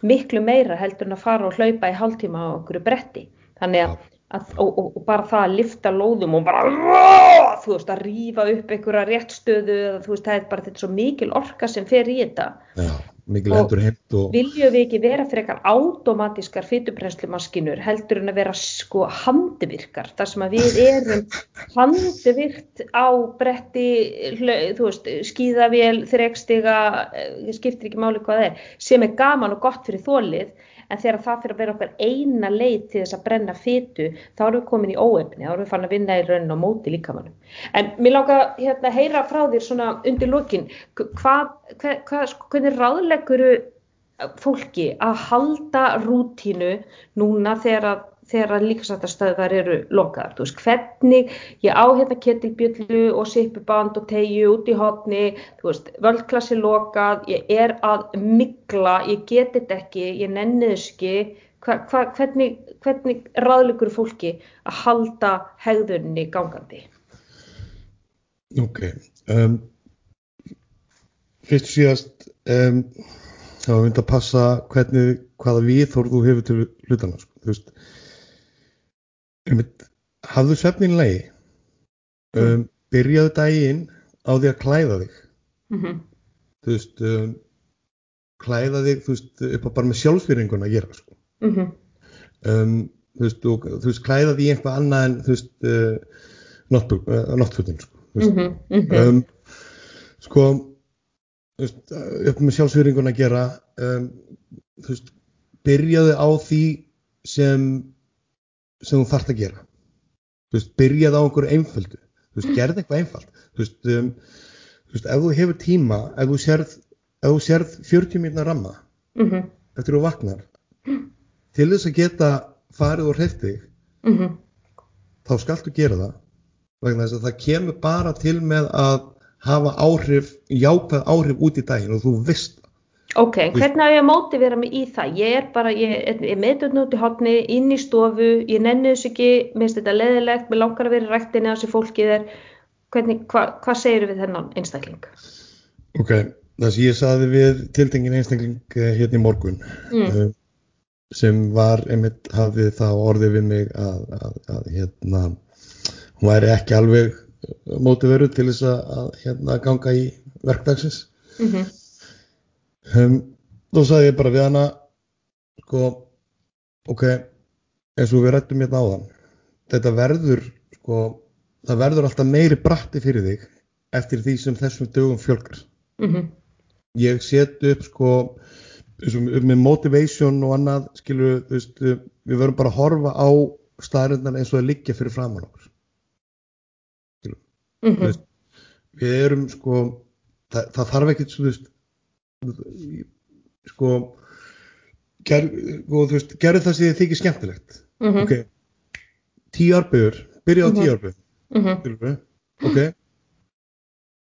miklu meira heldur en að fara og hlaupa í hálftíma á okkur bretti. Þannig að að, og, og, og bara það að lifta lóðum og bara "Rá!" þú veist að rífa upp einhverja réttstöðu eða þú veist það er bara þetta svo mikil orka sem fer í þetta Já, Og og viljum við ekki vera frekar automatískar fytubrennslumaskinur heldur en að vera sko handivirkar þar sem að við erum handivirkt á bretti þú veist, skíðavél þrekstiga, eh, skiptir ekki máli hvað er, sem er gaman og gott fyrir þólið en þegar það fyrir að vera okkar eina leið til þess að brenna fytu þá erum við komin í óefni, þá erum við fann að vinna í raunin á móti líkamannum. En mér langar hérna heyra frá þér svona undir lokin, hvað, hvað, hvað sko, hvernig ráðleggur fólki að halda rútínu núna þegar að þegar líkasættastöðvar eru lokaðar, þú veist, hvernig ég á hérna ketilbjöllu og sippuband og tegju út í hotni, þú veist, völdklassi lokað, ég er að mikla, ég geti þetta ekki, ég nenni þess ekki, hva, hva, hvernig, hvernig ráðleikur fólki að halda hegðunni gangandi? Ok, um, fyrst og síðast um, þá er mynd að passa hvernig, hvaða viðhorf þú hefur til hlutana, sko, þú veist, hafðu svefnin lagi, um, byrjaðu daginn á því að klæða þig, Mm -hmm. þú veist, um, klæða þig, þú veist, upp á bara með sjálfsfyringuna að gera, sko, Mm -hmm. um, þú veist, og, þú veist, klæða þig í eitthvað annað en, þú veist, uh, náttbú- uh, náttfötin, sko, þú veist, Mm -hmm. um, sko þú veist, upp með sjálfsvíringuna að gera um, þú veist byrjaðu á því sem sem þú þarft að gera þú veist, byrjaðu á einhverju einföldu þú veist, gerð eitthvað einfalt þú veist, um, þú veist, ef þú hefur tíma ef þú sérð, ef þú sérð 40 mínúna ramma Mm -hmm. eftir þú vaknar til þess að geta farið og hreyft þig Mm -hmm. þá skaltu gera það vegna þess að það kemur bara til með að hafa áhrif, jákvæð áhrif út í daginn og þú veist. Ok, hvernig á ég að mótivera mig í það? Ég er bara, ég er, meðdöðn út í hotni, inn í stofu, ég nenni þess ekki, mér finnst þetta leðilegt, mér langar að vera í ræktinni á þessi fólki er, hvernig, hva, hvað segir við þennan einstakling? Ok, það sem ég saði við tildengin einstakling eh, hérna í morgun Mm. um, sem var einmitt hafði það orðið við mig að, að, að hérna hún væri ekki alveg mótiveru til þess að, að hérna ganga í verkdagsins Mm -hmm. Um, þá sagði ég bara við hana sko ok, eins og við rættum hérna áðan þetta verður sko, það verður alltaf meiri bratti fyrir þig eftir því sem þessum dögum fjölgar. Mm -hmm. ég set upp sko með motivation og annað skilur þú veist, við verðum bara að horfa á staðrindar eins og að liggja fyrir framann okkur. Mm Þú veist, við erum sko það, það þarf ekkert svo, þú veist sko ger, og, þú veist, gerðu það sem þið þykir skemmtilegt. Mm -hmm. ok, tíu arbeigur byrja á Mhm. tíu arbeigur Mm -hmm. ok.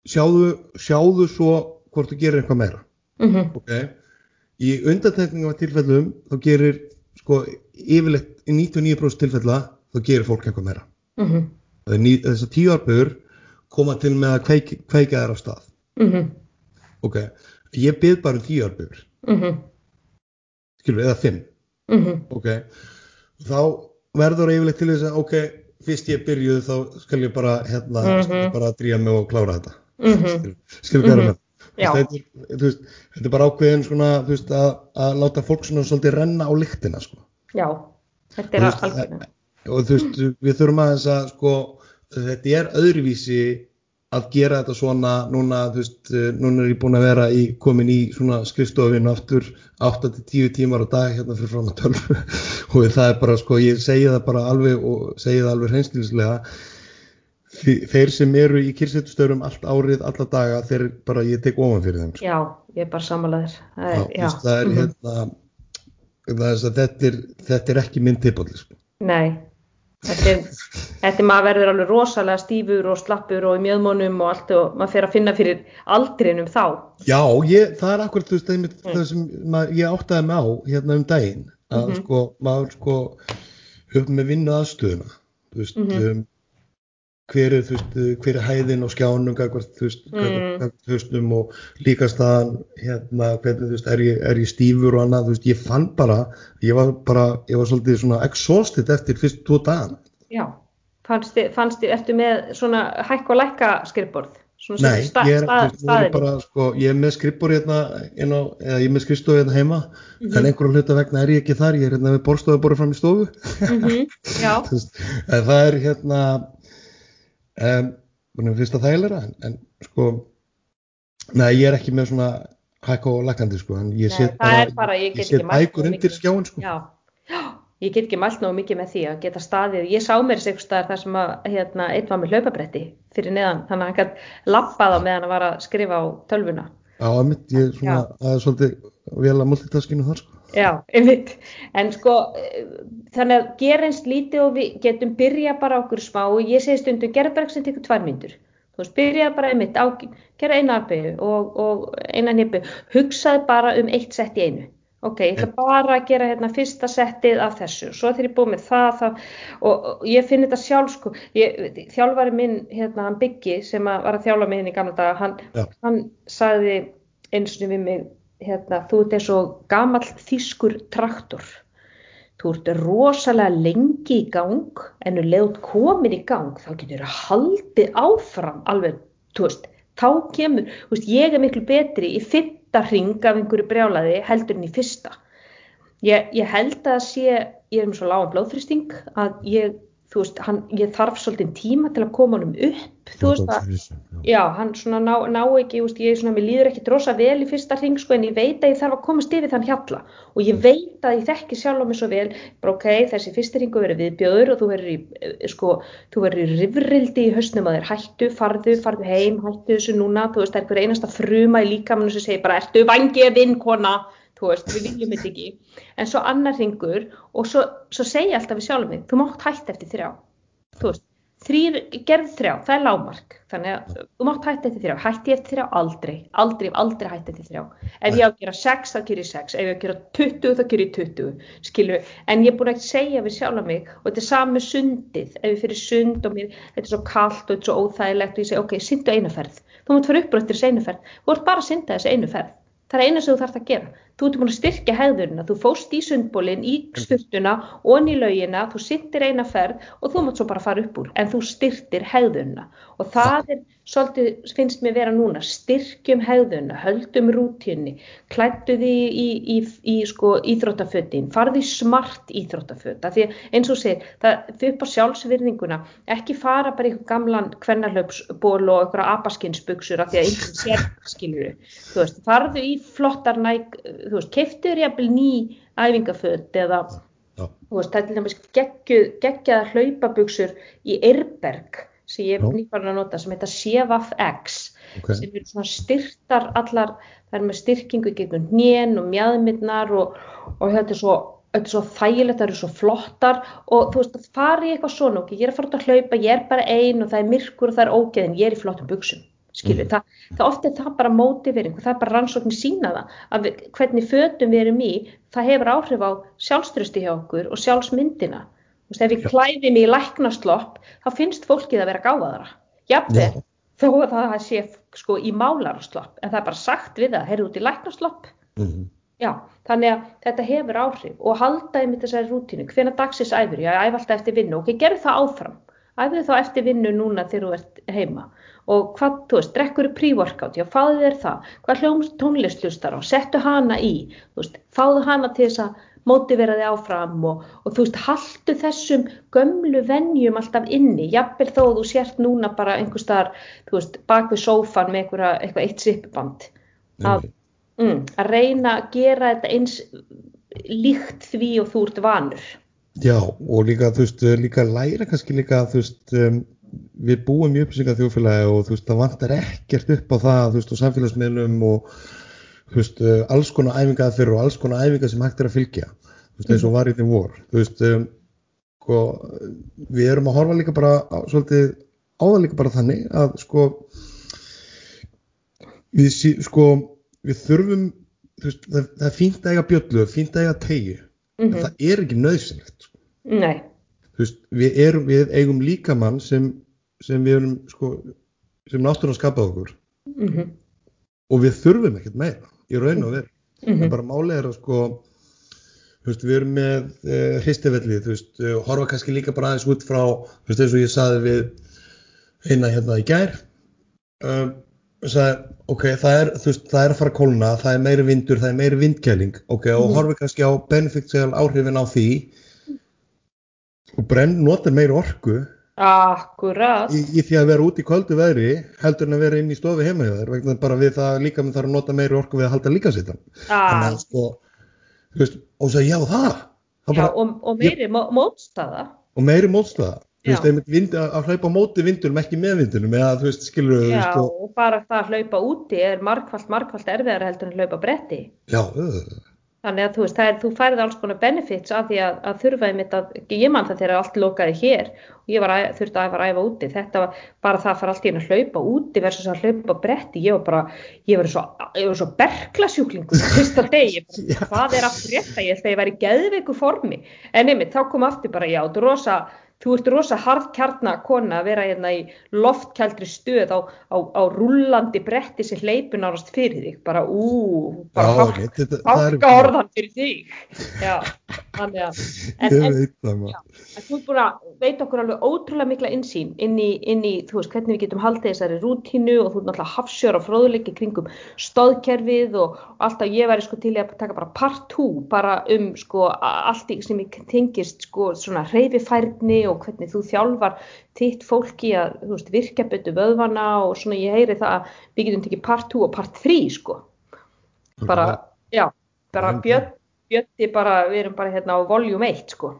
Sjáðu, sjáðu svo hvort þú gerir eitthvað meira. Mm -hmm. ok. Í undantekninga tilfellum þá gerir sko yfirleitt í 99% tilfella þá gerir fólk eitthvað meira. Er ný- þessar tíu arbeigur koma til með að kveika þær á stað. Mm -hmm. ok, ég byrð bara um tíu arbeigur Mm -hmm. skilur við, eða fimm Mm -hmm. ok, þá verður yfirleitt til þess að ok, fyrst ég byrjuð þá skal ég bara hérna, Mhm. skal ég bara dríja mig og klára þetta Mhm. skilur, skilur hvað Mhm. þetta er, veist, þetta er bara ákveðin svona, veist, að, að láta fólk svona svolítið renna á lyktina sko. Já, þetta er veist, algjörlega. og þú veist, við þurfum aðeins að sko, þetta er öðruvísi að gera þetta svona núna, þú veist, eh, núna er ég búin að vera í, komin í svona skrifstofinu aftur 8-10 tímar á dag hérna fyrir fram að tölvu og það er bara sko, ég segi það bara alveg og segi það alveg hreinskilslega þeir sem eru í kyrsetustörum allt árið, alla daga, þeir bara, ég tek ofan fyrir þeim sko. Já, ég er bara sammálaður. Það er, hérna það er, þetta, er, þetta er ekki minn tippalli sko. Nei, þetta er, þetta er maður verður alveg rosalega stífur og slappur og í mjöðmónum og allt og maður fer að finna fyrir aldrinum þá. Já, ég, það er akkurat veist, einmitt, Mm. það sem maður, ég áttaði mig á hérna um daginn að Mhm. sko, maður sko upp með vinnu aðstöðuna veist, Mhm. um, hver er, þú veist, hver er hæðin og skjánum, gagvart, þú veist, Mm. mm. höstum og líka staðan, hérna, hvernig, þú veist, er ég, er ég stífur og annað, þú veist, ég fann bara, ég var bara, ég var svolítið svona exhausted eftir fyrst tvo dagan. Já, fannst þið, fannst þið, ertu með svona hækk og lækka skrifborð? Svona Nei, sta, ég er, sta, þú veist, er bara, sko, ég er með skrippur hérna, á, eða ég er með skrifstofu hérna heima, Mhm. en einhverjum hluta vegna er ég ekki þar, ég er hérna með borstofu bara fram í stofu. Mhm, Þú veist, en það er hérna um, finnst það þægilega en, en sko neða ég er ekki með svona hækka og lakkandi sko en ég set bækur undir skjáin sko. Já, já, ég get ekki mælt nógu mikið með því að geta staðið, ég sá mér sér staðar þar sem að, hérna, einn var með hlaupabretti fyrir neðan, þannig að hann gætt lappað á meðan hann var að skrifa á tölvuna. á að mitt, ég er svona, það er svolítið vel að multitaskinu þar sko Já, einmitt, en sko, þannig að gera eins lítið og við getum byrja bara okkur smá. Og ég segi bara ekki sem tekur tvær myndur. Þú veist, byrjaði bara einmitt á, gera eina arbeigu og, og eina nýpu, hugsaði bara um eitt sett í einu. Ok, ég ætla bara að gera hérna fyrsta settið af þessu, svo þegar ég búið með það, það og, og ég finn þetta sjálf sko, ég, þjálfari minn, hérna, hann Byggi sem að var að þjálfa mig hérna í gamla daga, hann, hann sagði eins og við mig, hérna, þú ert eins og gamall þýskur traktor. Þú ert rosalega lengi í gang en um leið út komin í gang þá getur þú haldið áfram alveg, þú veist, þá kemur, þú veist, ég er miklu betri í fyrta hring af einhverju brjálaði heldur en í fyrsta. Ég, ég held að sé, ég er með svo lágan blóðþrýsting að ég, þú veist, hann, ég þarf svolítið tíma til að koma honum upp, þú veist, að, já, hann svona ná, ná ekki, veist, ég svona, mér líður ekki drosa vel í fyrsta hring, sko, en ég veit að ég þarf að komast yfir þann hjalla. Og ég veit að ég þekki sjálf á mig svo vel, bara ok, þessi fyrsti hringu verið viðbjöður og þú verður í, eh, sko, þú verður í rifrildi í hausnum að þér, hættu, farðu, farðu heim, hættu þessu núna, þú veist, það er einhver einasta fruma í líkamannu sem segir bara, ertu vangið vinkona, þú veist, við viljum þetta ekki. En svo annar ringur og svo, svo segja alltaf við sjálfum mig þú mátt hætta eftir þrjá. Þú veist, þrýr, gerð þrjá, það er lágmark. Þannig að þú mátt hætta eftir þrjá. Hætti eftir þrjá, aldrei, aldrei, aldrei hætti eftir þrjá. Ef ég á að gera sex, þá gerir ég sex. Ef ég á að gera 20, þá gerir ég 20 skilju, en ég er búin að segja við sjálf mig og þetta er sami sundið. Ef ég fyrir sund og mér, þetta er svo kalt og þetta er svo óþægilegt og ég segi, ok, syndu einu ferð. Þú mátt fara upp á eftir þessu einu ferð. Þú ert bara að synda þessu einu ferð. Það er eina sem þú þarfst að gera þú ert búin að styrkja hegðunina, þú fóst í sundbólinn í sturtuna og í laugina þú sittir eina ferð og þú mátt svo bara fara upp úr, en þú styrtir hegðunina. Og það er svolítið finnst mér vera núna, styrkjum hegðunina höldum rútíunni klættu því í, í, í, í sko, íþróttafötin, farðu í smart íþróttaföta, því eins og segir það fyrir upp á sjálfsvirðinguna ekki fara bara í gamlan kvennarlöpsból og eitthvað apaskinsbuksur af því að einhvern sér skilur þú veist, farðu í flottar næk þú veist, keiftur jafnvel ný æfingaföt eða Já. þú veist, það er til dæmis geggjaðar hlaupabuxur í Eirberg sem ég er nýfarn að nota sem heita CVF-X Ok. sem eru svona styrtar allar, það er með styrkingu gegn hnén og mjadminnar og, og þetta er svo þetta er svo þægilegt, það eru svo flottar og þú veist, það fari eitthvað svona ok, ég er að fara út að hlaupa, ég er bara ein og það er myrkur og það er ógeðin, ég er í flottum buxum skilur, Mhm. það, það ofta er það bara mótivering og það er bara rannsóknir sína það að við, hvernig fötum við erum í það hefur áhrif á sjálfströsti hjá okkur og sjálfsmyndina. Þú veist, ef við klæðum í læknaslopp þá finnst fólkið að vera gáðaðara jafnvel, Já. þó að það sé sko í málaraslopp, en það er bara sagt við það, heyrðu út í læknaslopp. Mhm. Já, þannig að þetta hefur áhrif og halda einmitt þessari rútínu, hvenær dagsins æfur, já, æf alltaf eftir vinnu, ok, gerðu það áfram, æfðu þá eftir vinnu núna þegar þú ert heima og hvað, þú veist, drekkur pre-workout, já, fáðu þér það, hvað hljóm tónlist hlustar á, settu hana í, þú veist, fáðu hana til þess að mótivera þig áfram og, og þú veist, haldu þessum gömlu venjum alltaf inni, jafnvel þó þú sért núna bara einhver staðar, þú veist, bak við sófan með einhverja, eitthvað eitt sippband, að, mm, að reyna að gera þetta eins líkt því og þú ert vanur. Já, og líka, þú veist, líka læra kannski líka, þú veist, um, við búum í upplýsingar þjóðfélagi og þú veist, það vantar ekkert upp á það, þú veist, og samfélagsmiðlum og, þú veist, uh, alls konar æfingar fyrir og alls konar æfingar sem hægt er að fylgja, þú veist, eins og var í þeim vor, þú veist, um, sko, við erum að horfa líka bara, á, svolítið, á það líka bara þannig að, sko, við, sí- sko, við þurfum, veist, það, það er fínt að eiga bjöllu, fínt að eiga tegju, Mm en það er ekki nöðsynlegt, sko. Nei, veist, við, erum, við eigum líkamann sem sem við erum sko, sem náttúrulega skapað okkur mm -hmm. og við þurfum ekkert meira í raun og veru Mm en bara málið er að sko veist, við erum með uh, hristifelli, veist, uh, horfa kannski líka bara aðeins út frá, veist, eins og ég saði við eina hérna í gær um, sagði, ok, það er, veist, það er að fara að kólna það er meiri vindur, það er meiri vindkæling ok, og Mhm. horfa kannski á beneficial áhrifin á því og brenn notar meiri orku Akkurat. í, í því að vera út í kvöldu veðri heldur en að vera inn í stofi heima hjá þér vegna bara við það líka með þarf að nota meiri orku við að halda líka sittan þannig að sko þú veist, og svo já það, það já, bara, og, og meiri mó- mótstaða. og meiri mótstaða þú veist, vind, að, að hlaupa móti vindunum ekki með vindunum eða þú veist, skilur þú Já, veist, og, og bara það að hlaupa úti er margfald, margfald erfiðara heldur en að hlaupa bretti. já, uh, Þannig að þú veist, er, þú færið alls konar benefits af því að, að þurfa einmitt að, ég man það þegar allt lokaði hér og ég var að, þurfti að æfa úti, þetta var bara það að fara allt í einu að hlaupa úti versus að hlaupa bretti, ég var bara, ég var svo, ég var svo berglasjúklingur fyrsta bara, hvað er aftur rétt að ég held að ég væri í geðveiku formi, en einmitt, þá kom aftur bara, já, þú rosa, þú ert rosa harðkjarna kona að vera hérna í loftkjaldri stöð á, á, á rúllandi bretti sem hleypur nárast fyrir þig, bara ú, bara já, hálka er orðan fyrir þig. Já, þannig að en, ég en, maður. En þú ert búin að veita okkur alveg ótrúlega mikla innsýn inn í, inn í þú veist, hvernig við getum haldið þessari rútínu og þú ert náttúrulega hafsjór og fróðuleiki kringum stóðkerfið og alltaf ég væri sko til að taka bara part 2 bara um sko allt í sem ég tengist sko svona reyfifærni og hvernig þú þjálfar þitt fólki að þú veist, virkja betur vöðvana og svona ég heyri það að við getum tekið part 2 og part 3 sko. Bara, já, bara björn, bjötti bara, við erum bara hérna á voljum 1 sko.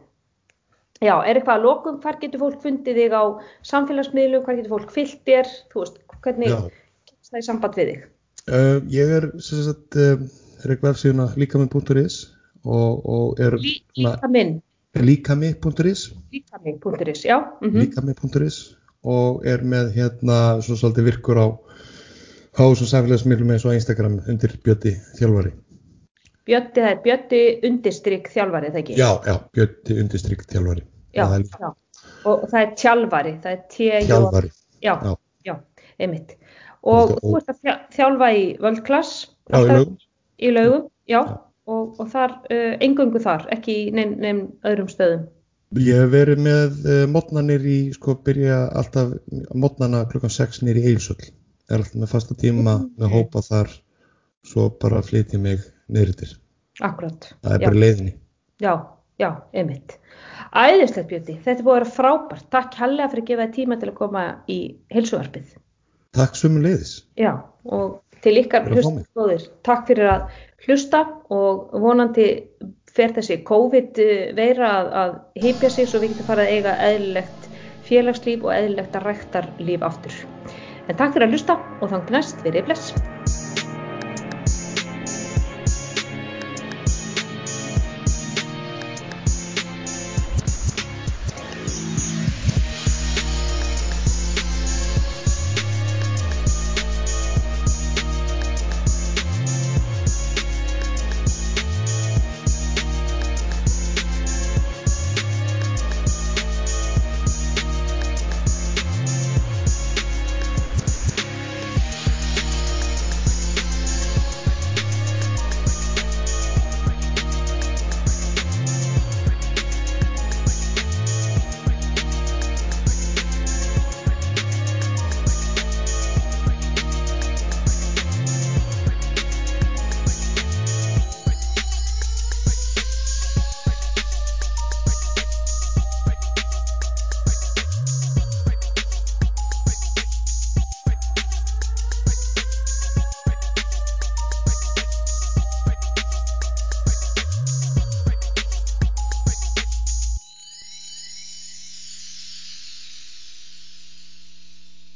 Já, er eitthvað að lokum, hvar getur fólk fundið þig á samfélagsmiðlum, hvar getur fólk fyllt þér, þú veist, hvernig kemst það í samband við þig? uh, ég er sem sagt uh, er ekki vefsíðuna líkami.is og, og er Lí, líkami.is líka minn.is, já, mm -hmm. líkami.is og er með hérna svo svolítið virkur á á svo samfélagsmiðlum eins og Instagram undir Bjötti þjálfari Bjötti, það er Bjötti undirstrykk þjálfari, það ekki? já, já, Bjötti undirstrykk þjálfari já, það er já. Og, og það er tjálfari, það er tjálfari. Já, Já. já, einmitt. Og þú ert að þjá- þjálfa í völdklass? Í laugum, já, Já. Og, og þar, uh, engöngu þar, ekki í neinn nein öðrum stöðum. Ég hef verið með uh, mótnanir í, sko, byrja alltaf mótnana klukkan 6 nýri í Eilsöll. Er alltaf með fasta tíma, með hópa þar, svo bara flytja mig neyritir. Akkurat, Það er já, bara leiðinni. já, já, einmitt. Æðislegt Bjöti, þetta búið að vera frábært. Takk helga fyrir að gefa þér tíma til að koma í heilsuvarpið. Takk sömu leiðis. Já, og til ykkar mig. hlustabóðir, takk fyrir að hlusta og vonandi fer þessi COVID-veira að, að heipja sig svo við getum farið að eiga eðlilegt félagslíf og eðlilegt að ræktarlíf aftur. En takk fyrir að hlusta og þannig næst verið bless.